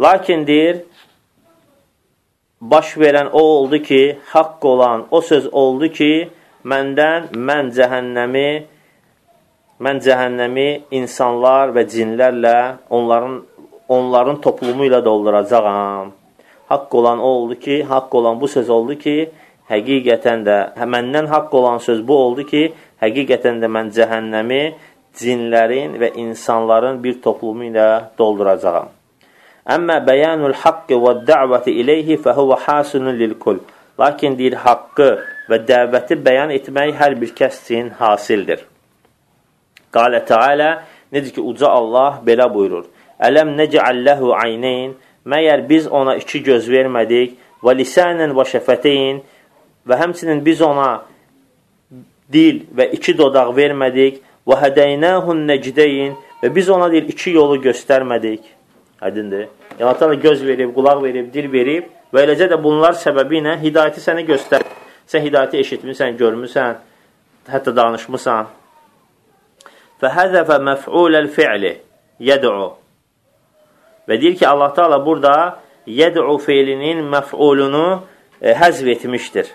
Lakin deyir, baş verən o oldu ki, haqq olan o söz oldu ki, məndən mən cəhənnəmi mən cəhənnəmi insanlar və cinlərlə onların onların toplumu ilə dolduracağam. Haqq olan o oldu ki, haqq olan bu söz oldu ki, həqiqətən də məndən haqq olan söz bu oldu ki, həqiqətən də mən cəhənnəmi cinlərin və insanların bir toplumu ilə dolduracağam. Əmmə bəyanul haqqı və dəvəti iləyhi fəhuvə hasunun lilkul. Lakin deyir, haqqı və dəvəti bəyan etmək hər bir kəs üçün hasildir. Qalə Teala, necə ki, uca Allah belə buyurur. Ələm necəəlləhu ayneyn, məyər biz ona iki göz vermədik və lisanən və şəfəteyn və həmçinin biz ona dil və iki dodaq vermədik və hədəynəhun nəcdeyin və biz ona deyil, iki yolu göstərmədik. Aydındır. Yəni, Allah göz verib, qulaq verib, dil verib və eləcə də bunlar səbəbi ilə hidayəti sənə göstər. Sən hidayəti eşitmirsən, görmürsən, hətta danışmısan. Fəhəzəfə məf'uləl fi'li yəd'u və deyir ki, Allah Teala burada yəd'u fiilinin məf'ulunu e, həzv etmişdir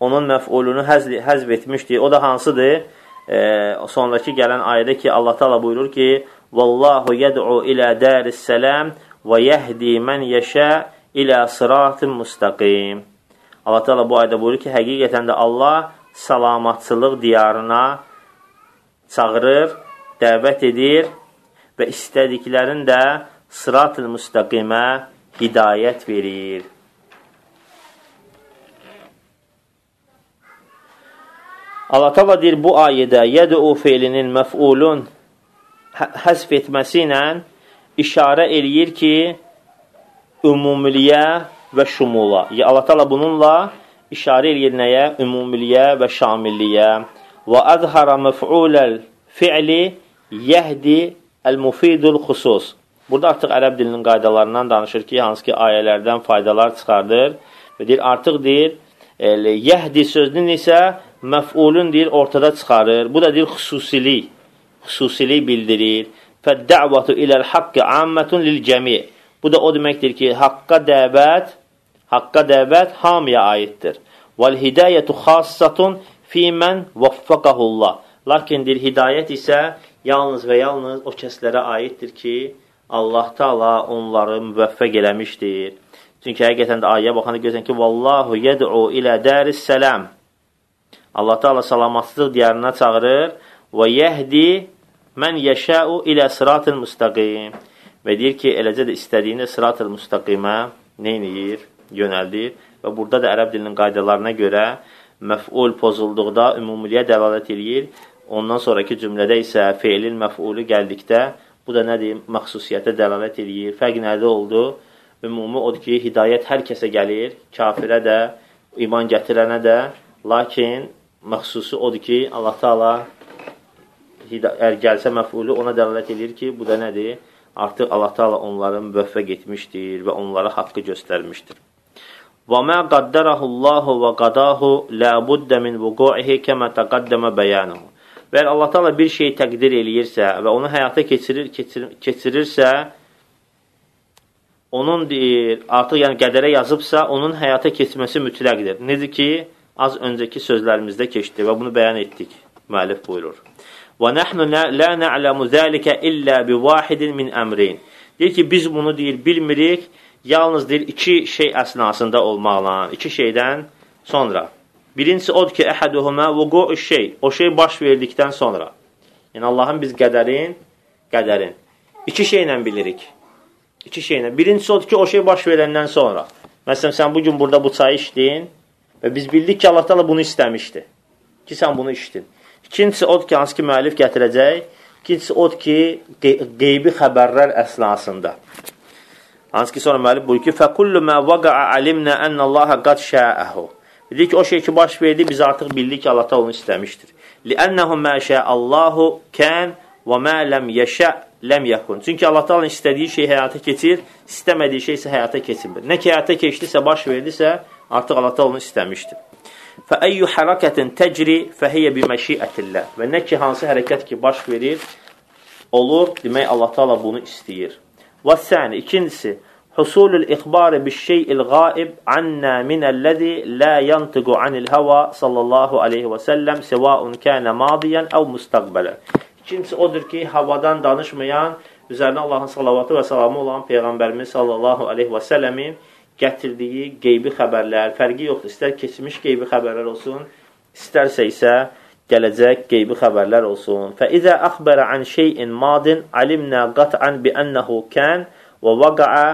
onun məf'ulunu həzv, həzv etmişdir. O da hansıdır? E, sonraki gələn ayədə ki, Allah Taala buyurur ki: "Vallahu yed'u ila daris salam və yehdi men yasha ila sıratın mustaqim." Allah Taala bu ayədə buyurur ki, həqiqətən də Allah salamatçılıq diyarına çağırır, dəvət edir və istədiklərin də sırat-ı müstəqimə hidayət verir. Allah Taala deyir bu ayədə yəd'u feilinin məf'ulun hə, həsf etməsi ilə işarə eləyir ki, ümumiliyə və şumula. Ya Allah Taala bununla işarə eləyir nəyə? Ümumiliyə və şamilliyə. Və azhara məf'uləl fi'li yəhdi el-mufidul xusus. Burada artıq ərəb dilinin qaydalarından danışır ki, hansı ki ayələrdən faydalar çıxardır və deyir artıq deyir, yəhdi sözünün isə məf'ulun deyir, ortada çıxarır. Bu da deyir, xüsusilik, xüsusilik bildirir. Fəddəvətu iləl haqqı ammətun lil cəmi. Bu da o deməkdir ki, haqqa dəvət, haqqa dəvət hamıya aiddir. Vel hidayətu xassatun fi mən vaffaqahullah. Lakin deyir, hidayət isə yalnız və yalnız o kəslərə aiddir ki, Allah Taala onları müvəffəq eləmişdir. Çünki həqiqətən də ayə baxanda görürsən ki, vallahu yed'u ilə dəris səlam. Allah Taala salamatlıq diyarına çağırır və yəhdi mən yəşəu ilə sıratın müstəqim. Və deyir ki, eləcə də istədiyini sıratıl müstəqimə neyniyir? Yönəldir. Və burada da ərəb dilinin qaydalarına görə məf'ul pozulduqda ümumiyyəyə dəlalət edir. Ondan sonraki cümlədə isə feilin məf'ulu gəldikdə bu da nədir? Məxsusiyyətə dəlalət edir. Fərq nədə oldu? Ümumi odur ki, hidayət hər kəsə gəlir, kafirə də, iman gətirənə də, lakin məxsusi odur ki, Allah Taala əgər gəlsə məf'ulu ona dəlalət edir ki, bu da nədir? Artıq Allah Taala onları müvəffəq etmişdir və onlara haqqı göstərmişdir. Və mə qaddərəhullahu və qadahu la buddə min vuqu'ihi kəmə təqaddəmə bəyanuhu. Və Allah Taala bir şey təqdir eləyirsə və onu həyata keçirir, keçir, keçirirsə, onun deyir, artıq yəni qədərə yazıbsa, onun həyata keçməsi mütləqdir. Necə ki, az öncəki sözlərimizdə keçdi və bunu bəyan etdik. Müəllif buyurur. Və nəhnu la na'lamu zalika illa bi wahidin min amrin. Deyir ki, biz bunu deyir bilmirik, yalnız deyir iki şey əsnasında olmaqla, iki şeydən sonra. Birincisi odur ki, əhaduhuma vuqu'u şey, o şey baş verdikdən sonra. Yəni Allahın biz qədərin, qədərin iki şeylə bilirik. İki şeylə. Birincisi odur ki, o şey baş verəndən sonra. Məsələn, sən bugün burada bu çayı içdin və biz bildik ki, Allah da bunu istəmişdi. Ki, sən bunu içdin. İkincisi odur ki, hansı ki, müəllif gətirəcək. İkincisi odur ki, qeybi xəbərlər əsnasında. Hansı ki, sonra müəllif buyur ki, فَكُلُّ مَا وَقَعَ عَلِمْنَا أَنَّ اللّٰهَ قَدْ شَاءَهُ Dedi ki, o şey ki, baş verdi, biz artıq bildik ki, Allah da onu istəmişdir. لِأَنَّهُ مَا شَاءَ اللّٰهُ كَانْ وَمَا لَمْ يَشَأْ ləm yəkun. Çünki Allah Taala istədiyi şey həyata keçir, istəmədiyi şey isə həyata keçmir. Nə ki həyata keçdisə, baş verdisə, artıq Allah Taala onu istəmişdir. Fə ayyu harakatin təcri fəhiyyə bi məşiətillah. Və nə ki hansı hərəkət ki baş verir, olur, demək Allah Taala bunu istəyir. Və səni ikincisi husulul ixbar bi şey'il ghaib anna min allazi la yantiqu anil hawa sallallahu alayhi və səlləm səvaun kana madiyan aw mustaqbalan. İkincisi odur ki, havadan danışmayan, üzərinə Allahın salavatı və salamı olan Peyğəmbərimiz sallallahu aleyhi və səlləmin gətirdiyi qeybi xəbərlər, fərqi yoxdur. İstər keçmiş qeybi xəbərlər olsun, istərsə isə gələcək qeybi xəbərlər olsun. Fəizə əxbərə ən şeyin madin alimnə qat'an bi ənəhu kən və vaqa'a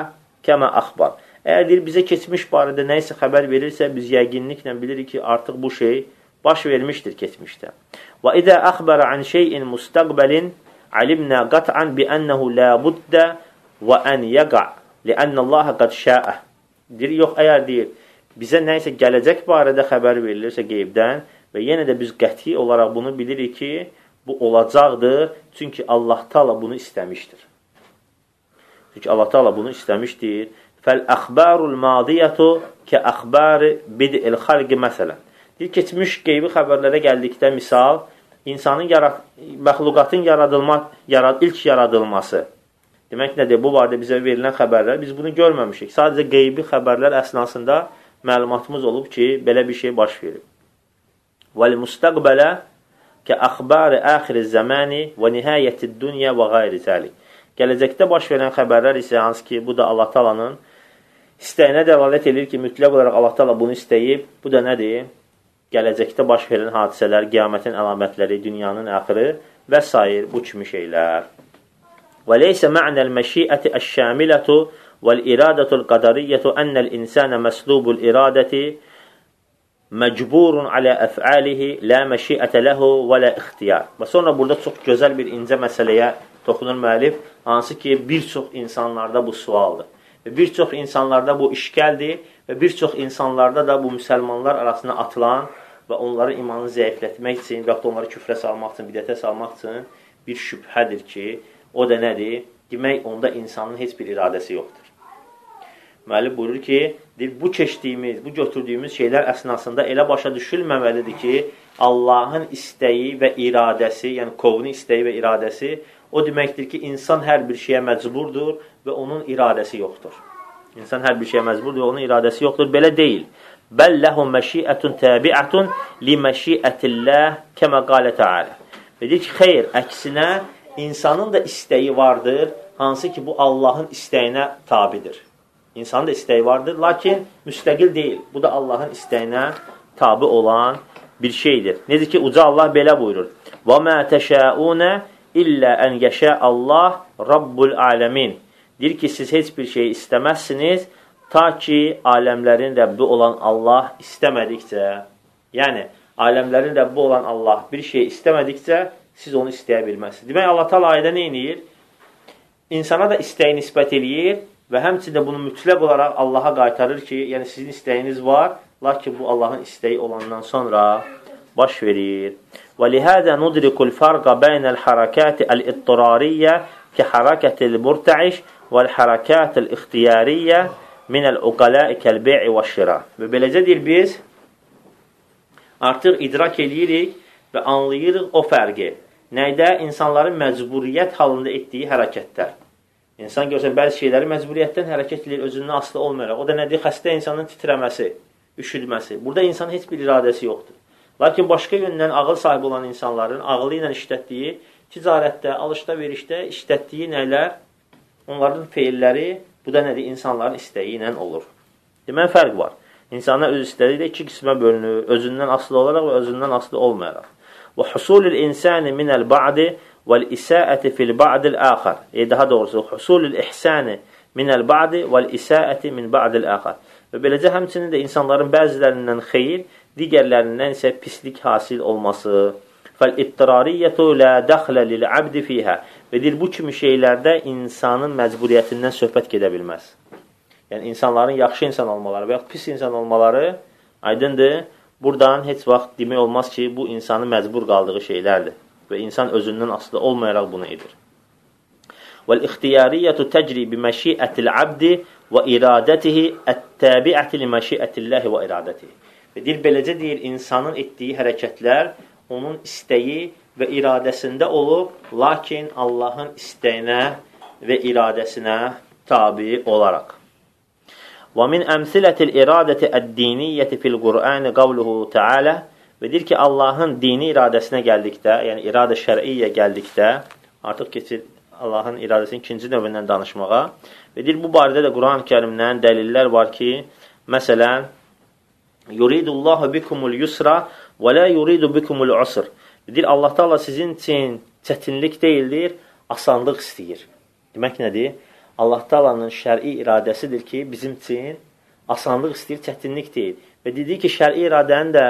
kəmə əxbar. Əgər deyir, bizə keçmiş barədə nə isə xəbər verirsə, biz yəqinliklə bilirik ki, artıq bu şey baş vermişdir keçmişdə. Və idə əxbərə an şeyin mustaqbalin alimna qat'an bi annahu la budda və an yaqa li'anna Allah qad şa'a. Deyir, yox, əgər deyir, bizə nə isə gələcək barədə xəbər verilirsə qeybdən və yenə də biz qəti olaraq bunu bilirik ki, bu olacaqdır, çünki Allah Taala bunu istəmişdir. Çünki Allah Taala bunu istəmişdir. Fəl əxbarul madiyyətu kə əxbari bid'il xalqi məsələn. Deyir, keçmiş qeybi xəbərlərə gəldikdə misal, insanın yarat məxluqatın yaradılma, yarad ilk yaradılması. Demək nədir? Bu barədə bizə verilən xəbərlər, biz bunu görməmişik. Sadəcə qeybi xəbərlər əsnasında məlumatımız olub ki, belə bir şey baş verib. وَالْمُسْتَقْبَلَ كَأَخْبَارِ آخِرِ الزَّمَانِ وَنِهَايَةِ الدُّنْيَا وَغَيْرِ ذَلِكِ Gələcəkdə baş verən xəbərlər isə hansı ki, bu da Allah talanın istəyinə dəlalət edir ki, mütləq olaraq Allah tala bunu istəyib. Bu da nədir? gələcəkdə baş verən hadisələr, qiyamətin əlamətləri, dünyanın axırı və s. bu kimi şeylər. Və leysə mə'nəl məşiəti əş-şamilətu vəl-iradətul qadariyyətu ənəl insənə məslubul iradəti məcburun alə əfəlihi lə məşiətə ləhu və lə ixtiyar. Və sonra burada çox gözəl bir incə məsələyə toxunur müəllif, hansı ki, bir çox insanlarda bu sualdır. Və bir çox insanlarda bu işgəldir Və bir çox insanlarda da bu müsəlmanlar arasına atılan və onları imanı zəiflətmək üçün və yaxud onları küfrə salmaq üçün, bidətə salmaq üçün bir şübhədir ki, o da nədir? Demək, onda insanın heç bir iradəsi yoxdur. Müəllif buyurur ki, bu keçdiyimiz, bu götürdüyümüz şeylər əsnasında elə başa düşülməməlidir ki, Allahın istəyi və iradəsi, yəni kovni istəyi və iradəsi o deməkdir ki, insan hər bir şeyə məcburdur və onun iradəsi yoxdur. İnsan hər bir şeyə məcburdur, onun iradəsi yoxdur. Belə deyil. Bəl ləhum məşiətun təbiətun li məşiətilləh kəmə qalə təalə. Və deyir ki, xeyr, əksinə insanın da istəyi vardır, hansı ki bu Allahın istəyinə tabidir. İnsanın da istəyi vardır, lakin müstəqil deyil. Bu da Allahın istəyinə tabi olan bir şeydir. Necə ki uca Allah belə buyurur: "Və mə təşəunə illə en yəşə Allah Rabbul aləmin." Deyir ki, siz heç bir şey istəməzsiniz ta ki aləmlərin Rəbbi olan Allah istəmədikcə. Yəni aləmlərin Rəbbi olan Allah bir şey istəmədikcə siz onu istəyə bilməzsiniz. Demək, Allah Taala ayədə nə eləyir? İnsana da istəyi nisbət eləyir və həmçində bunu mütləq olaraq Allaha qaytarır ki, yəni sizin istəyiniz var, lakin bu Allahın istəyi olandan sonra baş verir. Və lihədə nudrikul farqa bəynəl hərəkəti əl-ittirariyyə ki hərəkətil murtəiş vəl hərəkətil ixtiyariyyə minəl uqaləi kəlbi'i və şira. Və beləcə deyir biz, artıq idrak edirik və anlayırıq o fərqi. Nəydə? İnsanların məcburiyyət halında etdiyi hərəkətlər. İnsan görsən, bəzi şeyləri məcburiyyətdən hərəkət edir, özündən asılı olmayaraq. O da nədir? Xəstə insanın titrəməsi, üşüdməsi. Burada insanın heç bir iradəsi yoxdur. Lakin başqa yöndən ağıl sahibi olan insanların ağılı ilə işlətdiyi, ticarətdə, alışda-verişdə işlətdiyi nələr? Onların feilləri, bu da nədir? İnsanların istəyi ilə olur. Demək, fərq var. İnsanlar öz istəyi də iki qismə bölünür. Özündən asılı olaraq və özündən asılı olmayaraq. İnsani minəl ba'di vəl isa'ati fil ba'dil axar. E, daha doğrusu, ihsani minəl ba'di vəl isa'ati min ba'dil axar. Və beləcə həmçinin də insanların bəzilərindən xeyir, digərlərindən isə pislik hasil olması. Fəl-ittirariyyətu la dəxlə lil-abdi fiyhə. Və deyir, bu kimi şeylərdə insanın məcburiyyətindən söhbət gedə bilməz. Yəni, insanların yaxşı insan olmaları və yaxud pis insan olmaları aydındır. Buradan heç vaxt demək olmaz ki, bu insanın məcbur qaldığı şeylərdir. Və insan özündən asılı olmayaraq bunu edir. Vəl-ixtiyariyyətu təcri bi məşiətil abdi və iradətihi ət-təbiəti li məşiətilləhi və iradətihi. Və deyir, beləcə deyir, insanın etdiyi hərəkətlər onun istəyi və iradəsində olub, lakin Allahın istəyinə və iradəsinə tabi olaraq. Və min əmsilətil iradəti əd-diniyyəti fil Qur'ani qavluhu Teala və deyir ki, Allahın dini iradəsinə gəldikdə, yəni iradə şər'iyyə gəldikdə, artıq keçir Allahın iradəsinin ikinci növündən danışmağa və deyir, bu barədə də Quran-ı kərimdən dəlillər var ki, məsələn, Yuridullahu bikumul yusra və la yuridu bikumul usr. Deyir Allah Taala sizin üçün çətinlik deyildir, asanlıq istəyir. Demək nədir? Allah Taala'nın şər'i iradəsidir ki, bizim üçün asanlıq istəyir, çətinlik deyil. Və dedi ki, şər'i iradənin də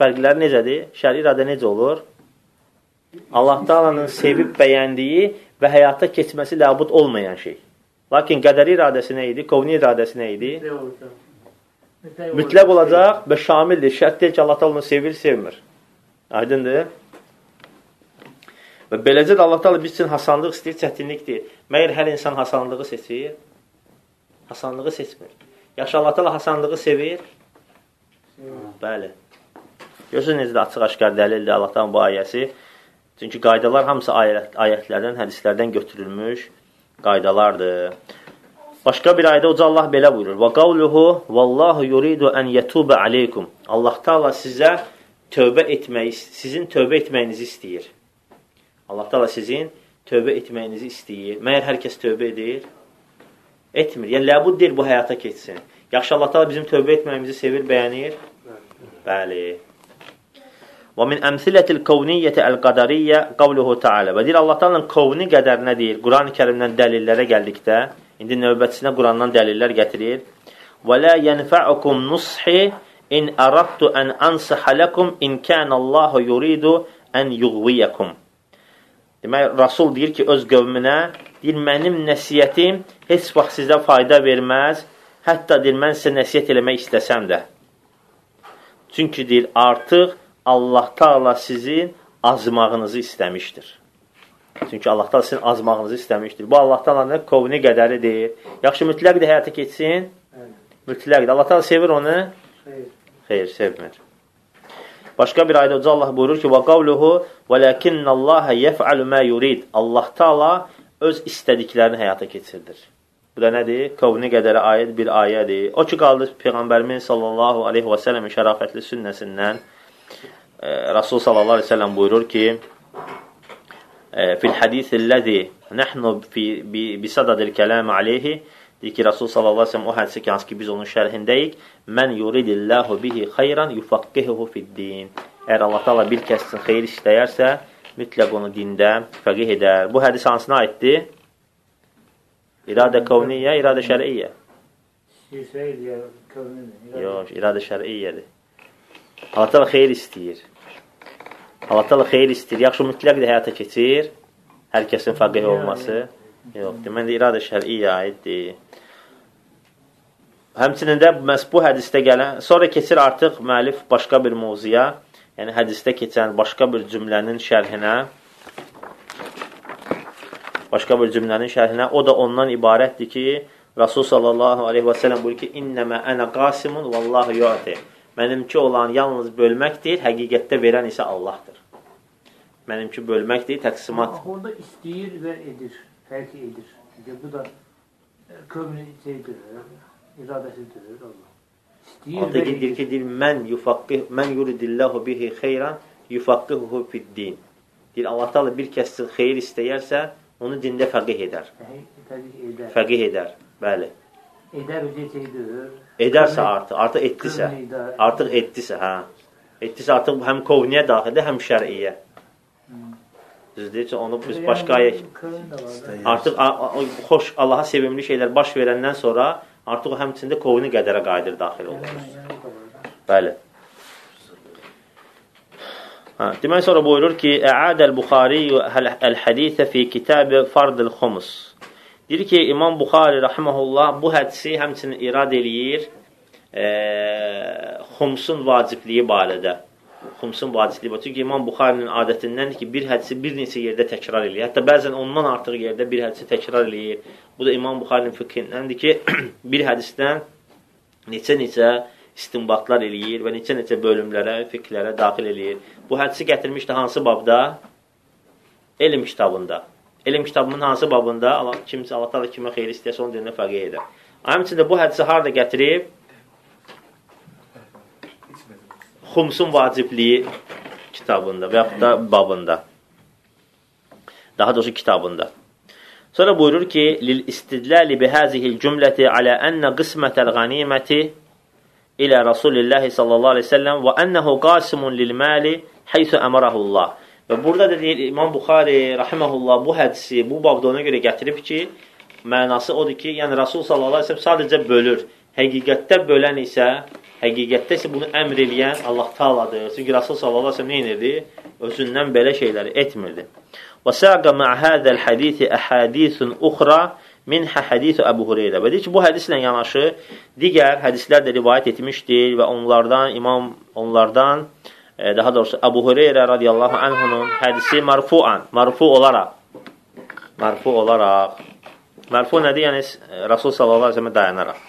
fərqləri necədir? Şər'i iradə necə olur? Allah Taala'nın sevib bəyəndiyi və həyata keçməsi ləbud olmayan şey. Lakin qədəri iradəsi nə idi? Kovni iradəsi nə idi? mütləq olacaq və şamildir. Şərt deyil ki, Allah onu sevir, sevmir. Aydındır? Və beləcə də Allah Taala biz üçün hasanlıq istəyir, çətinlik deyil. Məyər hər insan hasanlığı seçir? Hasanlığı seçmir. Yaxşı Allah Taala hasanlığı sevir? Bəli. Görürsünüz necə də açıq-aşkar dəlildir Allah Taala'nın bu ayəsi. Çünki qaydalar hamısı ayət, ayətlərdən, hədislərdən götürülmüş qaydalardır. Başqa bir ayda Uca Allah belə buyurur. Və qavluhu vallahu yuridu an yatuba aleykum. Allah Taala sizə tövbə etməyi, sizin tövbə etməyinizi istəyir. Allah Taala sizin tövbə etməyinizi istəyir. Məyər hər kəs tövbə edir? Etmir. Yəni ləbuddir bu həyata keçsin. Yaxşı Allah Taala bizim tövbə etməyimizi sevir, bəyənir? Bəli. Və min əmsilətil kavniyyəti əl-qadariyyə qavluhu Taala. Və deyir Allah Taala'nın kovni qədərinə deyir. Quran-ı Kərimdən dəlillərə gəldikdə İndi növbətisinə Qurandan dəlillər gətirir. Və la yenfa'ukum nushi in aradtu an ansaha lakum in kana Allahu yuridu an yughwiyakum. Demək, Rasul deyir ki, öz qövmünə, deyir, mənim nəsiyyətim heç vaxt sizə fayda verməz, hətta deyir, mən sizə nəsiyyət eləmək istəsəm də. Çünki deyir, artıq Allah Taala sizin azmağınızı istəmişdir. Çünki Allah da sizin azmağınızı istəmişdir. Bu Allah Taala'nın kovni qədəridir. Yaxşı mütləqdir həyata keçsin? Mütləqdir. Allah Taala sevir onu? Xeyr. Xeyr, sevmir. Başqa bir ayda Uca Allah buyurur ki: "Və qavluhu velakinnallaha yef'alu ma yurid." Allah Taala öz istədiklərini həyata keçirdir. Bu da nədir? Qovni qədərə aid bir ayədir. O ki, qaldı Peyğəmbərimiz sallallahu aleyhi və səlləmin şərafətli sünnəsindən e, Rasul sallallahu aleyhi və səlləm buyurur ki, e, fil hədisəlləzi nəhnu bisadadil kələm aleyhi deyir ki, Rasul sallallahu aleyhi və səlləm o hədisi ki, hansı ki, biz onun şərhindəyik, mən yuridillahu bihi xayran yufaqqihuhu fid-din. Əgər Allah Taala bir kəs üçün xeyir istəyərsə, mütləq onu dində fəqih edər. Bu hədis hansına aiddir? İradə kavniyyə, iradə şər'iyyə. Yox, iradə şər'iyyədir. Allah təala xeyir istəyir. Allah təala xeyir istəyir. Yaxşı mütləq də həyata keçir. Hər kəsin fəqih olması. Yox, deməli iradə şər'iyyə aiddir. Həmçinin də məhz bu hədisdə gələn, sonra keçir artıq müəllif başqa bir mövzuya, yəni hədisdə keçən başqa bir cümlənin şərhinə başqa bir cümlənin şərhinə. O da ondan ibarətdir ki, Rasul sallallahu aleyhi və sələm buyur ki, İnnəmə ənə qasimun vallahu yu'ti. Mənimki olan yalnız bölməkdir, həqiqətdə verən isə Allahdır. Mənimki bölməkdir, təqsimat. Orada istəyir və edir, fərq edir. Çünki bu da kövnü şeydir, iradəsidir Allah. İstəyir Orada deyir ki, deyir, mən yufaqqih, mən yuridillahu bihi xeyran yufaqqihuhu fid-din. Deyir, Allah Taala bir kəs xeyir istəyərsə, onu dində fəqih edər. Fərq edər. Fəqih edər. Bəli. Edər üzə şeydir. Edərsə artıq, artıq etdisə, artıq etdisə, hə. Etdisə artıq həm kovniyə daxildir, həm şər'iyyə. Düzdür, onu biz başqa ayə Kövn də var. da. artıq xoş Allaha sevimli şeylər baş verəndən sonra artıq o həmçində kovni qədərə qayıdır daxil olur. Bəli. Ha, demək sonra buyurur ki, Əadəl Buxari əl-hədisə fi kitab Fardıl Xumus. Deyir ki, İmam Buxari rahimehullah bu hədisi həmçinin irad eləyir e, xumsun vacibliyi barədə. Xumsun barədə. Çünki İmam Buxarinin adətindəndir ki, bir hədisi bir neçə yerdə təkrar eləyir. Hətta bəzən ondan artıq yerdə bir hədisi təkrar eləyir. Bu da İmam Buxarinin fiqhindəndir ki, bir hədisdən neçə-neçə istinbatlar eləyir və neçə-neçə bölümlərə, fiqhlərə daxil eləyir. Bu hədisi gətirmişdi hansı babda? Elm kitabında. Elm kitabının hansı babında? Allah kimsə Allah təala kimə xeyir istəyirsə onun dininə fəqih edər. Həmçində bu hədisi harda gətirib? Xumsun vacibliyi kitabında və yaxud da babında. Daha doğrusu kitabında. Sonra buyurur ki, lil istidlali bi hazihil cümleti ala enne qismetel ganimeti ilə Rasulillahi sallallahu aleyhi ve sellem və ənəhu qasimun lil mali heysu əmərəhullah. Və burada da deyir İmam Buxari rahimehullah bu hədisi bu babda ona görə gətirib ki, mənası odur ki, yəni Rasul sallallahu aleyhi ve sellem sadəcə bölür. Həqiqətdə bölən isə, həqiqətdə isə bunu əmr eləyən Allah Taaladır. Çünki Rasul sallallahu aleyhi ve sellem nə edirdi? Özündən belə şeyləri etmirdi. Və saqa ma hadal hadisi ahadisun ukhra minhə hadisu Əbu Hüreyrə. Və deyir ki, bu hədislə yanaşı digər hədislər də rivayət etmişdir və onlardan imam onlardan e, daha doğrusu Əbu Hüreyrə radiyallahu anhunun hədisi marfuan, marfu olaraq marfu olaraq marfu nədir? Yəni Rasul sallallahu əleyhi və səlləm dayanaraq.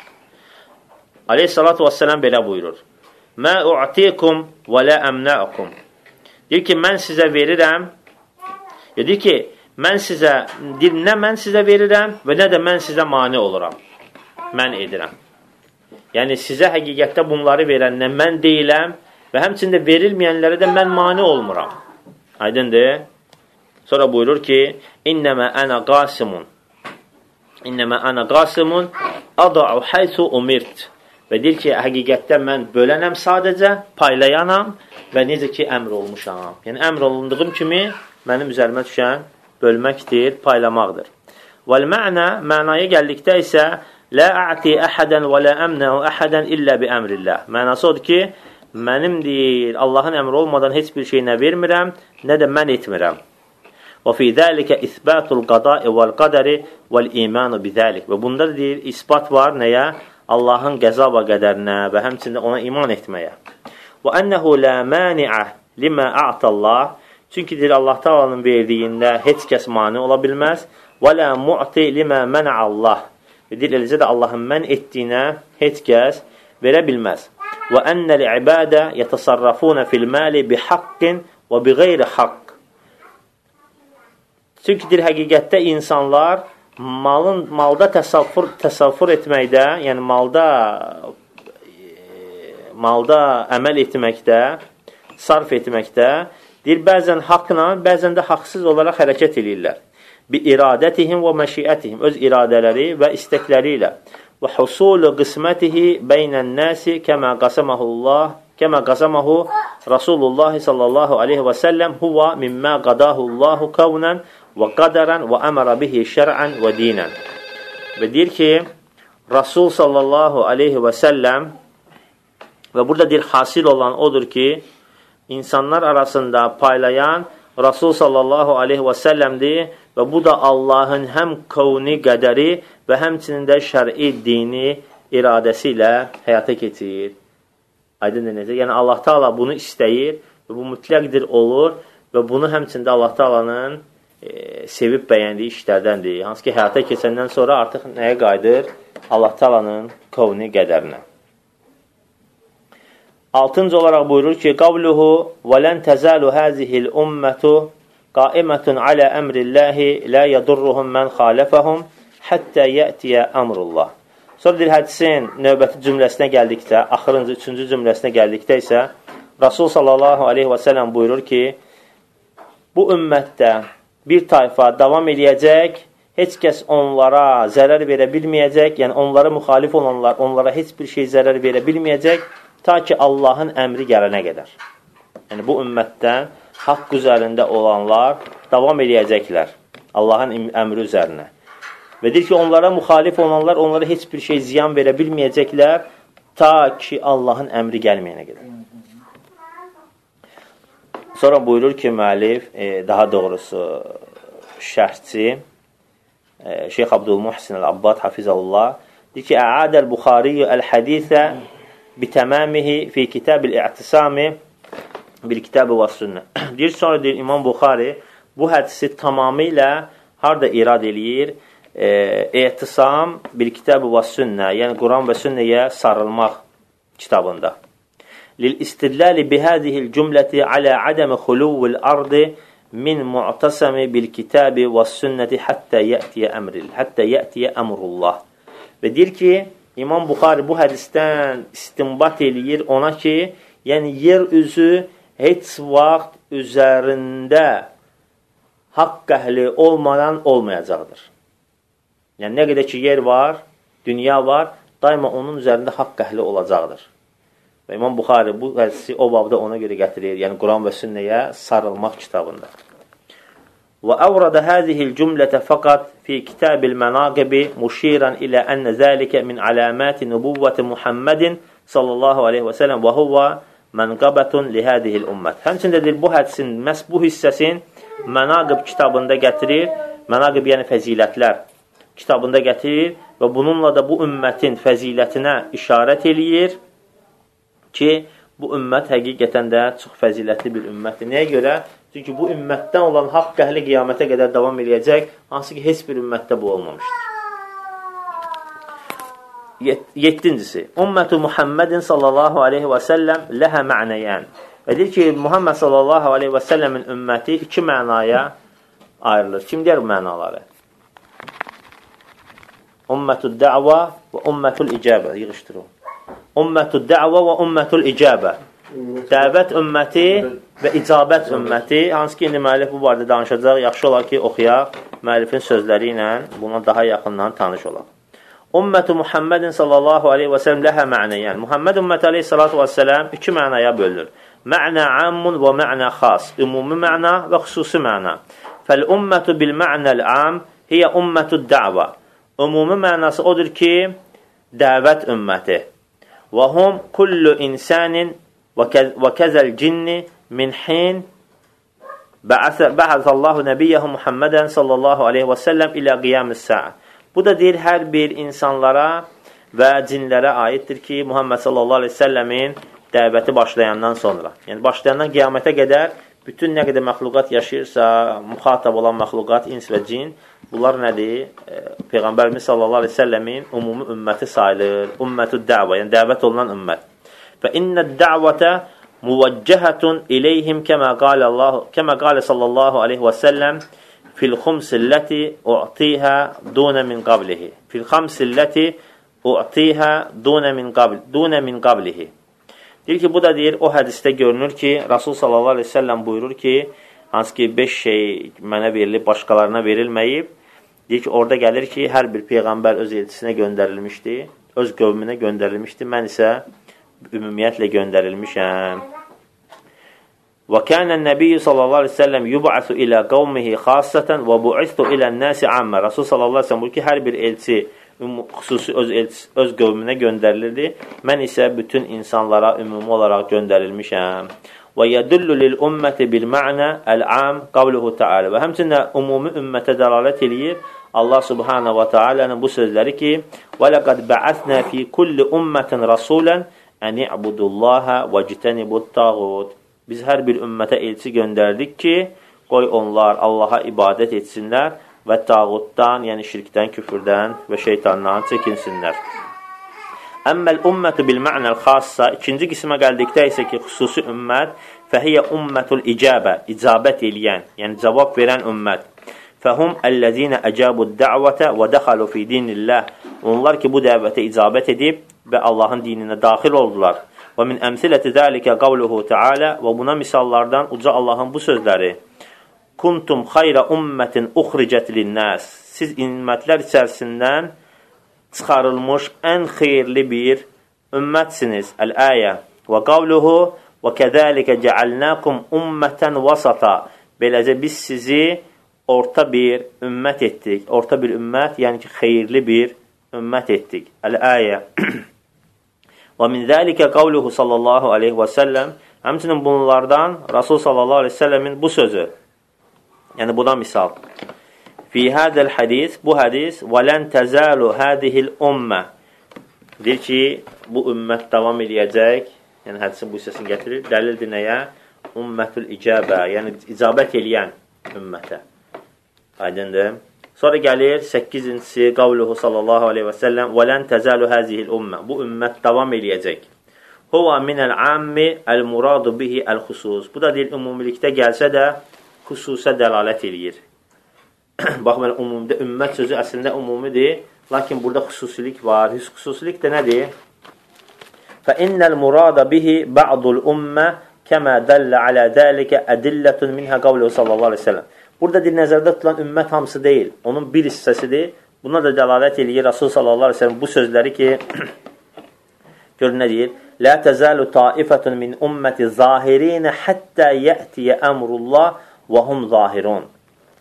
Aleyhissalatu vesselam belə buyurur: "Mə u'tikum və la amna'ukum." Deyir ki, mən sizə verirəm. Deyir ki, mən sizə, deyir, nə mən sizə verirəm və nə də mən sizə mani oluram. Mən edirəm. Yəni, sizə həqiqətdə bunları verəndə mən deyiləm və həmçində verilməyənlərə də mən mani olmuram. Aydındır? Sonra buyurur ki, İnnəmə ənə qasimun. İnnəmə ənə qasimun ada'u haysu umirt. Və deyir ki, həqiqətdə mən bölənəm sadəcə, paylayanam və necə ki, əmr olmuşam. Yəni, əmr olunduğum kimi mənim üzərimə düşən bölməkdir, paylamaqdır. Vəl-mə'nə, mənaya gəldikdə isə Lə a'ti əhədən və lə əmnəhu əhədən illə bi əmrillah. Mənası odur ki, mənim deyir, Allahın əmri olmadan heç bir şey nə vermirəm, nə də mən etmirəm. Və fi zəlikə isbatul qada'i vəl qədəri vəl imanu bi zəlik. Və bunda da deyir, isbat var nəyə? Allahın qəza və qədərinə və həmçində ona iman etməyə. Və ənəhu lə mani'ə limə a'tallah. Çünki deyir, Allah Taala'nın verdiyində heç kəs mani ola bilməz. Və lə mu'ti limə mən'allah. Və deyir, eləcə də Allahın mən etdiyinə heç kəs verə bilməz. Və ənəl ibadə yətəsarrafuna fil mali bi haqqin və bi qeyri haqq. Çünki deyir, həqiqətdə insanlar malın malda təsəvvür təsəvvür etməkdə, yəni malda e, malda əməl etməkdə, sarf etməkdə deyir bəzən haqla, bəzən də haqsız olaraq hərəkət eləyirlər. Bi iradətihim və məşiətihim öz iradələri və istəkləri ilə və husulu qismətihi beynən nasi kəmə qasamahullah kəmə qasamahu Rasulullah sallallahu aleyhi və səlləm huva mimmə qadahu Allahu kavnən və qadaran və əmərə bihi şər'ən və dinən. Və deyir ki, Rasul sallallahu aleyhi və səlləm və burada deyir, hasil olan odur ki, insanlar arasında paylayan Rasul sallallahu aleyhi və səlləmdir və bu da Allahın həm qavni qədəri və həmçinin də şəri dini iradəsi ilə həyata keçir. Aydın necə? Yəni Allah Taala bunu istəyir və bu mütləqdir olur və bunu həmçində Allah Taalanın e, sevib bəyəndiyi işlərdəndir. Hansı ki, həyata keçəndən sonra artıq nəyə qayıdır? Allah Taalanın qovni qədərinə. Altıncı olaraq buyurur ki, Qavluhu və lən təzəlu həzihil ummətu qaimetun alə əmrilləhi lə yadurruhum mən xalifəhum həttə yətiyə əmrullah. Sonra deyir, hədisin növbəti cümləsinə gəldikdə, axırıncı, üçüncü cümləsinə gəldikdə isə Rasul sallallahu aleyhi və sələm buyurur ki, bu ümmətdə bir tayfa davam eləyəcək, heç kəs onlara zərər verə bilməyəcək, yəni onlara müxalif olanlar onlara heç bir şey zərər verə bilməyəcək, ta ki Allahın əmri gələnə qədər. Yəni bu ümmətdən haqq üzərində olanlar davam eləyəcəklər Allahın əmri üzərinə. Və deyir ki, onlara müxalif olanlar onlara heç bir şey ziyan verə bilməyəcəklər ta ki, Allahın əmri gəlməyənə qədər. Sonra buyurur ki, müəllif, e, daha doğrusu şərhçi, e, Şeyx Abdülmuhsin Əl-Abbad Hafizəlullah, deyir ki, Əadəl Buxariyyə Əl-Hədisə bitəməmihi fi kitab-ül-i'tisami bil kitab-ı və sünnə. deyir, sonra deyir, İmam Buxari bu hədisi tamamilə harada irad eləyir? e, ehtisam bil kitab və sünnə, yəni Quran və sünnəyə sarılmaq kitabında. Bihadihil cümləti alə adəmi xuluvul ardı min mu'tasami bil kitabi və sünnəti həttə yətiyə əmril, həttə yətiyə əmrullah. Və deyir ki, İmam Buxari bu hədisdən istinbat eləyir ona ki, yəni yer üzü heç vaxt üzərində haqq əhli olmadan olmayacaqdır. Yəni, nə qədər ki, yer var, dünya var, daima onun üzərində haqq əhli olacaqdır. Və İmam Buxari bu hədisi o babda ona görə gətirir, yəni Quran və sünnəyə sarılmaq kitabında. Və əvrədə həzihil cümlətə fəqat fi kitabil mənaqibi muşiran ilə ənə zəlikə min aləməti nübuvvəti Muhammedin sallallahu aleyhi və sələm və huvva mənqabətun lihədihil ümmət. Həmçindədir, bu hədisin, məhz bu hissəsin mənaqib kitabında gətirir. Mənaqib yəni fəzilətlər kitabında gətirir və bununla da bu ümmətin fəzilətinə işarət eləyir ki, bu ümmət həqiqətən də çox fəzilətli bir ümmətdir. Nəyə görə? Çünki bu ümmətdən olan haqq əhli qiyamətə qədər davam eləyəcək, hansı ki, heç bir ümmətdə bu olmamışdır. Yettincisi, Ümmətü Muhammedin sallallahu aleyhi və səlləm ləhə mənəyən. Və deyir ki, Muhammed sallallahu aleyhi və səlləmin ümməti iki mənaya ayrılır. Kim deyər mənaları? Ummətul də'va və ummətul icabə. Yığışdırın. Ummətul də'va və ummətul icabə. Dəvət ümməti və icabət ümməti. Hansı ki, indi müəllif bu barədə danışacaq. Yaxşı olar ki, oxuyaq. Müəllifin sözləri ilə buna daha yaxından tanış olaq. Ümmətü Muhammedin sallallahu aleyhi və sələm ləhə mənə. Yəni, Muhammed ümməti aleyhissalatu və sələm iki mənaya bölünür. Mənə ammun və mənə xas. Ümumi məna və xüsusi məna. Fəl-ümmətü bil-mənəl am hiyə ümmətü də'va. Ümumi mənası odur ki, dəvət ümməti. Və hum kullu insanin və kəzəl cinni min hin bə'əzəllahu nəbiyyəhu Muhammədən sallallahu aleyhi və səlləm ilə qiyam-ı səə. Bu da deyir, hər bir insanlara və cinlərə aiddir ki, Muhammed sallallahu aleyhi və səlləmin dəvəti başlayandan sonra. Yəni, başlayandan qiyamətə qədər bütün nə qədər məxluqat yaşayırsa, müxatab olan məxluqat, ins və cin, bunlar nədir? E, Peyğəmbərimiz sallallahu əleyhi və səlləmin ümumi ümməti sayılır. Ümmətü dəvə, yəni dəvət olunan ümmət. Və innə dəvətə muvəccəhatun ileyhim kəmə qalə Allah, kəmə qalə sallallahu əleyhi və səlləm fil xumsilləti u'tihə dunə min qablihi. Fil xamsilləti u'tihə dunə min, qabl dunə min qablihi. Deyir ki, bu da deyir, o hədisdə görünür ki, Rasul sallallahu aleyhi ve sellem buyurur ki, hansı ki, beş şey mənə verilib, başqalarına verilməyib. Deyir ki, orada gəlir ki, hər bir peyğəmbər öz elçisinə göndərilmişdi, öz qövmünə göndərilmişdi. Mən isə ümumiyyətlə göndərilmişəm. Və kənən Nəbiyyə sallallahu aleyhi ve sellem yub'asu ilə qavmihi xassətən və bu'istu ilə nəsi ammə. Rasul sallallahu aleyhi ve sellem ki, hər bir elçi xüsusi öz, elçi, öz qövmünə göndərilirdi. Mən isə bütün insanlara ümumi olaraq göndərilmişəm. Və yədullu lil ümməti bil mə'nə əl-am qavluhu ta'ala. Və həmçində ümumi ümmətə dəlalət eləyir. Allah subhanahu wa ta'ala'nın bu sözləri ki, Və ləqəd bə'əthnə fi kulli ümmətin rasulən ən i'budullaha və citənibud tağut. Biz hər bir ümmətə elçi göndərdik ki, qoy onlar Allaha ibadət etsinlər və tağutdan, yəni şirkdən, küfürdən və şeytandan çəkinsinlər. Əmməl ümmətü bil mə'nəl xassa, ikinci qismə gəldikdə isə ki, xüsusi ümmət, fəhiyyə ümmətul icabə, icabət eləyən, yəni cavab verən ümmət. Fəhum əlləzinə əcəbud dəvətə və dəxalu fi dinillah. Onlar ki, bu dəvətə icabət edib və Allahın dininə daxil oldular. Və min əmsiləti zəlikə qavluhu Teala və buna misallardan uca Allahın bu sözləri. Kuntum xayra ummətin uxricət linnəs. Siz ümmətlər içərisindən çıxarılmış ən xeyirli bir ümmətsiniz. Əl-əyə. Və qavluhu və kəzəlikə cəalnakum ummətən vasata. Beləcə biz sizi orta bir ümmət etdik. Orta bir ümmət, yəni ki, xeyirli bir ümmət etdik. Əl-əyə. Və min zəlikə qavluhu sallallahu aleyhi və səlləm Həmçinin bunlardan Rasul sallallahu aleyhi və səlləmin bu sözü Yəni buna misal Fi hədəl hədis Bu hədis Və lən təzəlu hədihil ümmə Deyir ki, bu ümmət davam eləyəcək Yəni hədisin bu hissəsini gətirir Dəlildir nəyə? Ümmətül icabə Yəni icabət eləyən ümmətə Aydındır. Sonra gəlir 8-incisi qavluhu sallallahu aleyhi və səlləm və lən təzəlu həzihil ümmə. Bu ümmət davam eləyəcək. Huva minəl ammi əl-muradu bihi əl-xusus. Bu da deyil, ümumilikdə gəlsə də xüsusə dəlalət eləyir. Baxmayın, ümumdə ümmət sözü əslində ümumidir, lakin burada xüsusilik var. Xüsusilik də nədir? Fə innəl murada bihi ba'dul ümmə kəmə dəllə alə dəlikə ədillətun minhə qavluhu sallallahu aleyhi və səlləm. Burada dil nəzərdə tutulan ümmət hamısı deyil, onun bir hissəsidir. Buna da dəlalət eləyir Rasul sallallahu əleyhi və səlləm bu sözləri ki, gör nə deyir? La təzalu ta'ifatun min ummati zahirin hatta ya'ti amrullah və hum zahirun.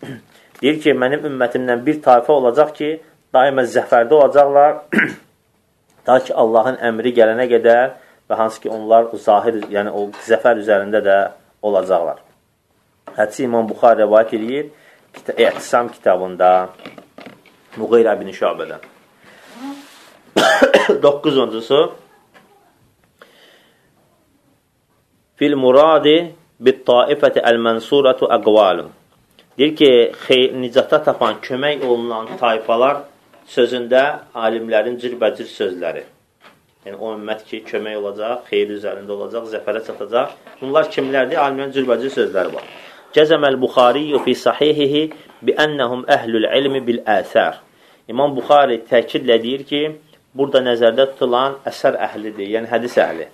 deyir ki, mənim ümmətimdən bir tayfa olacaq ki, daima zəfərdə olacaqlar. ta ki Allahın əmri gələnə qədər və hansı ki onlar zahir, yəni o zəfər üzərində də olacaqlar. Hədisi İmam Buxar rəvayət edir Ehtisam kitabında Muğeyr əbini Şabədən. 9-uncusu Fil muradi bit taifəti əl-mənsuratu əqvalun. Deyir ki, xeyr, nicata tapan, kömək olunan tayfalar sözündə alimlərin cürbəcür sözləri. Yəni, o ümmət ki, kömək olacaq, xeyir üzərində olacaq, zəfərə çatacaq. Bunlar kimlərdir? Alimlərin cürbəcür sözləri var. Cəzəməl Buxariyyu fi sahihihi bi ennəhum əhlül ilmi bil əsər. İmam Buxari təkidlə deyir ki, burada nəzərdə tutulan əsər əhlidir, yəni hədis əhli.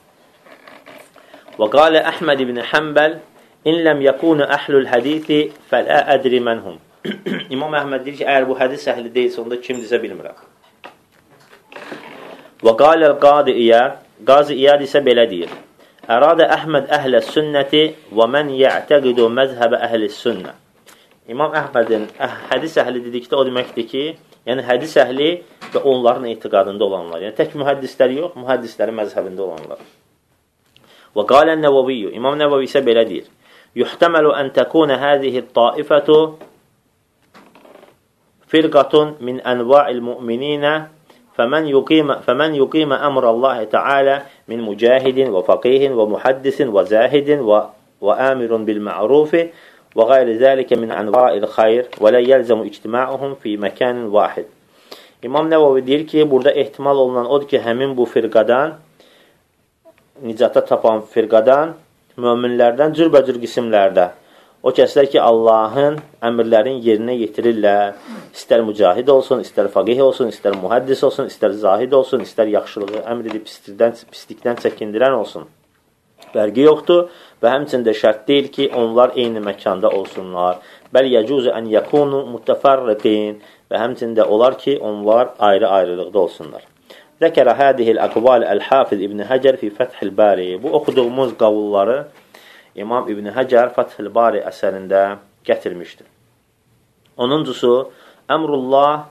Və qalə Əhməd ibn Həmbəl İn ləm yəkunu əhlül hədisi fələ ədri mənhum. İmam Əhməd deyir ki, əgər bu hədis əhli deyilsə, onda kimdirsə bilmirəm. Və qaləl qadı İyad, qazı İyad isə belə deyir. Əradə Əhməd əhlə sünnəti və mən yə'təqidu məzhəbə əhli sünnə. İmam Əhmədin əh, hədis əhli dedikdə o deməkdir ki, yəni hədis əhli və onların etiqadında olanlar. Yəni tək mühəddislər yox, mühəddislərin məzhəbində olanlar. Və qalən Nəvaviyyu, İmam Nəvavi isə belə deyir. Yuhtəməlu ən təkunə həzihi taifətu firqatun min ənva'il mü'mininə fəmən yuqimə, fəmən yuqimə əmrəllahi təalə من مجاهد وفقيه ومحدث وزاهد وآمر بالمعروف وغير ذلك من أنواع الخير ولا يلزم اجتماعهم في مكان واحد İmam Nəvavi deyir ki, burada ehtimal olunan odur ki, həmin bu firqadan, nicata tapan firqadan, möminlərdən cürbəcür qisimlərdə O kəslər ki, Allahın əmrlərin yerinə yetirirlər, istər mücahid olsun, istər faqih olsun, istər mühəddis olsun, istər zahid olsun, istər yaxşılığı əmr edib pislikdən, pislikdən çəkindirən olsun. Fərqi yoxdur və həmçində şərt deyil ki, onlar eyni məkanda olsunlar. Bəl yəcuzu ən yəkunu mütəfərriqin və həmçində olar ki, onlar ayrı-ayrılıqda olsunlar. Zəkərə hədihil əqval əl-Hafiz İbn Həcər fi Fəthil Bari. Bu oxuduğumuz qavulları İmam İbn Həcər Fəthil Bari əsərində gətirmişdir. Onuncusu, əmrullah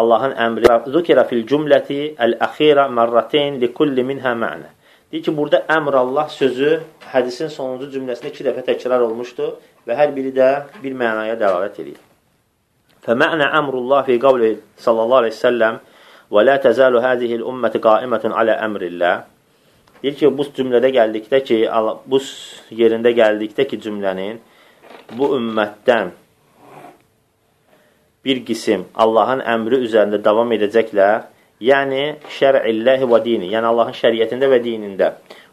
Allahın əmri zükirə fil cümləti əl-əxirə mərrateyn li kulli minhə mənə. Deyir ki, burada əmr Allah sözü hədisin sonuncu cümləsində iki dəfə təkrar olmuşdur və hər biri də bir mənaya dəlalət edir. Fəmə'nə əmrullah fi qavli sallallahu aleyhi səlləm və la təzalu həzihi l-ümməti qaimətun alə əmrillah Deyir ki, bu cümlədə gəldikdə ki, bu yerində gəldikdə ki, cümlənin bu ümmətdən bir qisim Allahın əmri üzərində davam edəcəklər Yəni şər'illəhi və dini, yəni Allahın şəriətində və dinində.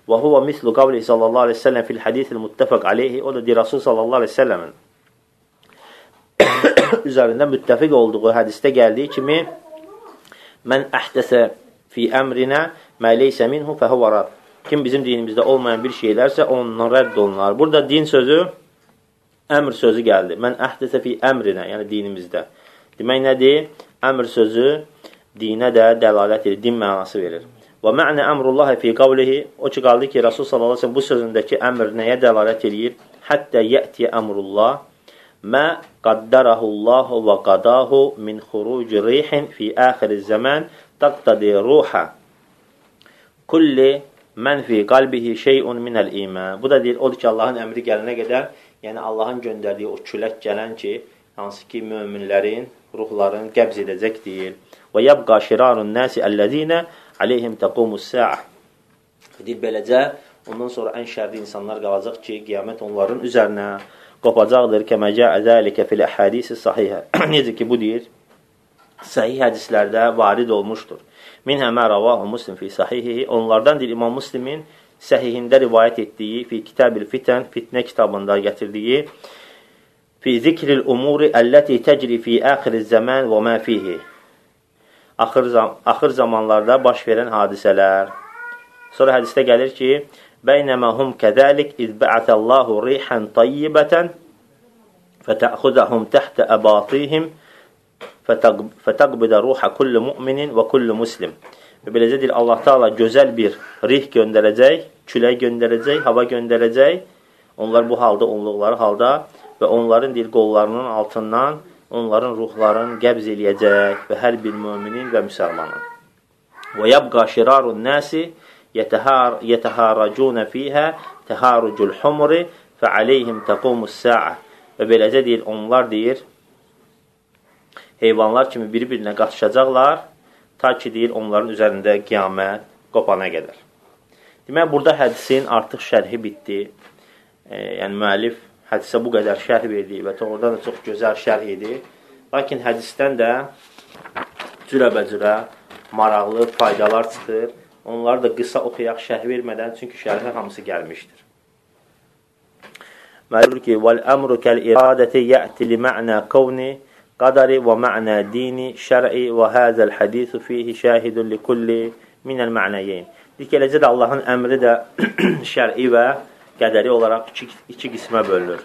Və huva mislu qavli sallallahu aleyhi ve sellem fil hadisil muttefaq aleyhi, o da di Rasul sallallahu aleyhi ve sellemin üzərində müttəfiq olduğu hədisdə gəldiyi kimi Mən əhdəsə fi əmrinə mə leysə minhu fəhuvə rad. Kim bizim dinimizdə olmayan bir şeylərsə ondan rədd olunar. Burada din sözü əmr sözü gəldi. Mən əhdəsə fi əmrinə, yəni dinimizdə. Demək nədir? Əmr sözü dinə də dəlalət edir, din mənası verir. Və mə'nə əmrullahi fi qavlihi, o ki, qaldı ki, Rasul sallallahu aleyhi bu sözündəki əmr nəyə dəlalət edir? Həttə yətiyə əmrullah mə qaddarahullahu və qadahu min xuruci rihin fi əxiri zəmən taqtadi ruha kulli mən fi qalbihi şeyun minəl imən. Bu da deyir, odur ki, Allahın əmri gələnə qədər, yəni Allahın göndərdiyi o külək gələn ki, hansı ki, möminlərin ruhlarını qəbz edəcək deyil. Və yabqa şirarun nasi əlləzinə aleyhim təqumus sə'ə. Deyir, beləcə, ondan sonra ən şərli insanlar qalacaq ki, qiyamət onların üzərinə qopacaqdır. Kəmə cəə zəlikə fil əhədisi sahihə. Necə ki, bu deyir, sahih hədislərdə varid olmuşdur. Minhə mə ravahu muslim fi sahihihi. Onlardan deyir, İmam Muslimin səhihində rivayət etdiyi fi kitabil fitən, fitnə kitabında gətirdiyi fi zikril umuri əlləti təcri fi əxiriz zəmən və mə fihi axır, zam axır zamanlarda baş verən hadisələr. Sonra hədisdə gəlir ki, Bəynəmə hum kəzəlik iz bəətəllahu rihən tayyibətən fətəxudəhum təhtə əbatihim fətəqbidə ruhə kullu müminin və kullu muslim. Və beləcə deyir, Allah Taala gözəl bir rih göndərəcək, külək göndərəcək, hava göndərəcək. Onlar bu halda olduqları halda və onların deyir, qollarının altından onların ruhlarını qəbz eləyəcək və hər bir müminin və müsəlmanın. Və yabqa şirarun nəsi yətəharacunə fiyhə təharucul humri və aleyhim təqumus sə'ə və beləcə deyir, onlar deyir, heyvanlar kimi bir-birinə qatışacaqlar, ta ki, deyir, onların üzərində qiyamət qopana qədər. Demək, burada hədisin artıq şərhi bitdi. E, yəni, müəllif hədisə bu qədər şərh verdi və doğrudan da çox gözəl şərh idi. Lakin hədisdən də cürəbəcürə maraqlı faydalar çıxır. Onları da qısa oxuyaq şərh vermədən, çünki şərhə hamısı gəlmişdir. Məlur ki, vəl-əmru kəl-iradəti yə'ti li mə'nə qavni və mə'nə dini şər'i və həzəl hədisu fihi şəhidun li kulli minəl mə'nəyin. Deyir eləcə də Allahın əmri də şər'i və qədəri olaraq iki, iki qismə bölünür.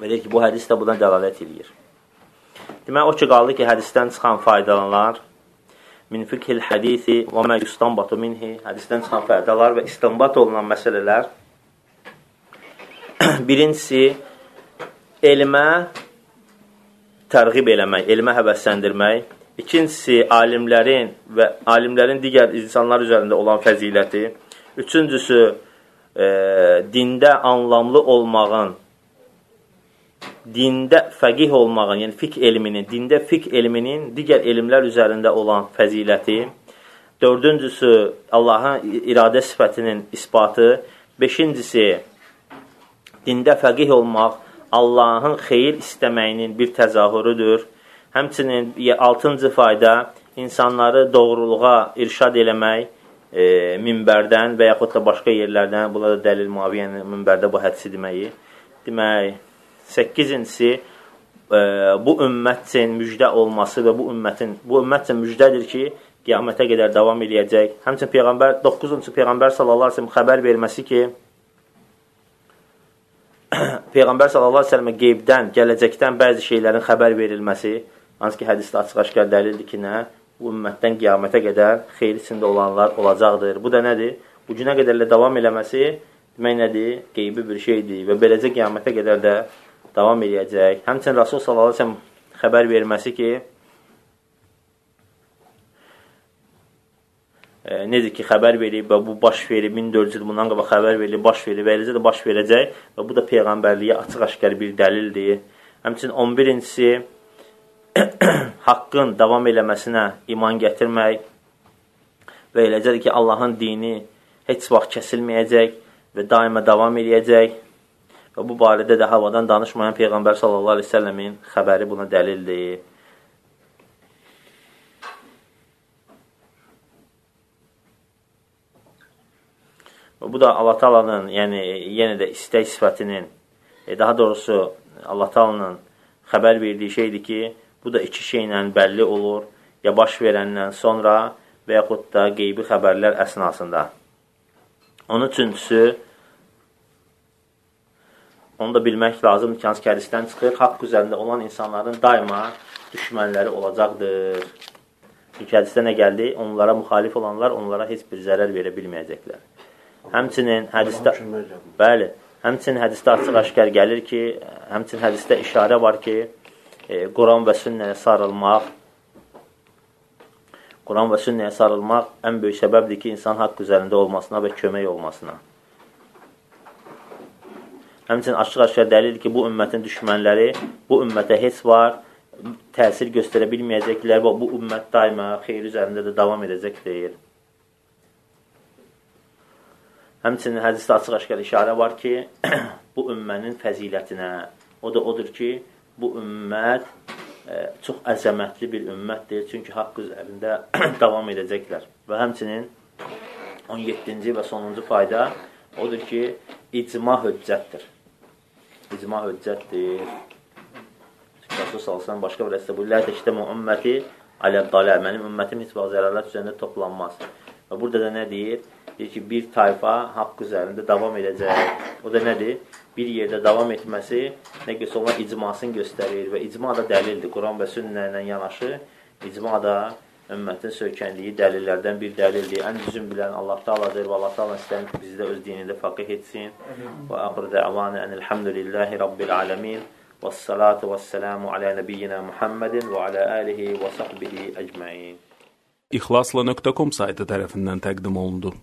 Və deyir ki, bu hədis də buna dəlalət edir. Demək, o ki, qaldı ki, hədisdən çıxan faydalanlar min fiqhil hədisi və mə yustanbatu minhi hədisdən çıxan faydalar və istinbat olunan məsələlər birincisi elmə tərğib eləmək, elmə həvəsləndirmək ikincisi alimlərin və alimlərin digər insanlar üzərində olan fəziləti üçüncüsü e, dində anlamlı olmağın, dində fəqih olmağın, yəni fiqh elminin, dində fiqh elminin digər elmlər üzərində olan fəziləti, dördüncüsü Allahın iradə sifətinin isbatı, beşincisi dində fəqih olmaq Allahın xeyir istəməyinin bir təzahürüdür. Həmçinin altıncı fayda insanları doğruluğa irşad eləmək, e, minbərdən və yaxud da başqa yerlərdən, bunlar da dəlil muaviyyən minbərdə bu hədsi deməyi, demək, 8-incisi e, bu ümmət üçün müjdə olması və bu ümmətin bu ümmət üçün müjdədir ki, qiyamətə qədər davam eləyəcək. Həmçinin peyğəmbər 9-cu peyğəmbər sallallahu əleyhi və səlləm xəbər verməsi ki, peyğəmbər sallallahu əleyhi və səlləmə qeybdən, gələcəkdən bəzi şeylərin xəbər verilməsi, hansı ki, hədisdə açıq-aşkar dəlildir ki, nə? Bu ümmətdən qiyamətə qədər xeyir içində olanlar olacaqdır. Bu da nədir? Bu günə qədərlə davam eləməsi demək nədir? Qeybi bir şeydir və beləcə qiyamətə qədər də davam eləyəcək. Həmçinin Rasul sallallahu əleyhi və səlləm xəbər verməsi ki, necə ki xəbər verib və bu baş verib 1400 il bundan qabaq xəbər verib, baş verib və eləcə də baş verəcək və bu da peyğəmbərliyə açıq-aşkar bir dəlildir. Həmçinin 11-incisi haqqın davam eləməsinə iman gətirmək və eləcə də ki Allahın dini heç vaxt kəsilməyəcək və daima davam eləyəcək. Və bu barədə də havadan danışmayan Peyğəmbər sallallahu əleyhi və səlləmin xəbəri buna dəlildir. Bu da Allah Taala'nın, yəni yenə də istək sifətinin, e, daha doğrusu Allah Taala'nın xəbər verdiyi şeydir ki, bu da iki şeylə bəlli olur, ya baş verəndən sonra və yaxud da qeybi xəbərlər əsnasında. Onun üçüncüsü, onu da bilmək lazımdır ki, hansı ki, hədisdən çıxır, haqq üzərində olan insanların daima düşmənləri olacaqdır. Çünki hədisdə nə gəldi? Onlara müxalif olanlar onlara heç bir zərər verə bilməyəcəklər. Həmçinin hədisdə bəli, həmçinin hədisdə açıq-aşkar gəlir ki, həmçinin hədisdə işarə var ki, e, Quran və sünnəyə sarılmaq Quran və sünnəyə sarılmaq ən böyük səbəbdir ki, insan haqq üzərində olmasına və kömək olmasına. Həmçinin açıq-aşkar dəlildir ki, bu ümmətin düşmənləri bu ümmətə heç var təsir göstərə bilməyəcəklər və bu ümmət daima xeyir üzərində də davam edəcək deyir. Həmçinin hədisdə açıq-aşkar işarə var ki, bu ümmənin fəzilətinə, o da odur ki, bu ümmət çox əzəmətli bir ümmətdir. Çünki haqq üzərində davam edəcəklər. Və həmçinin 17-ci və sonuncu fayda odur ki, icma höccətdir. İcma höccətdir. Rasul salsan başqa bir əsdə bu, Lə təştəmə ümməti aləd-dalə. Mənim ümmətim heç vaxt zərərlər üzərində toplanmaz. Və burada da nə deyir? Deyir ki, bir tayfa haqq üzərində davam edəcək. O da nədir? Bir yerdə davam etməsi nə göstərir? Onlar icmasını göstərir və icma da dəlildir. Quran və sünnə ilə yanaşı icma da ümmətin söykəndiyi dəlillərdən bir dəlildir. Ən düzün bilən Allah Taaladır və Allah Taala istəyir ki, bizi də öz dinində faqih etsin. Və axır dəvanə enelhamdülillahi rabbil alamin. Ala nebiyyina Muhammedin və ala alihi və sahbihi ecmaîn. İxlasla.com saytı tərəfindən təqdim olundu.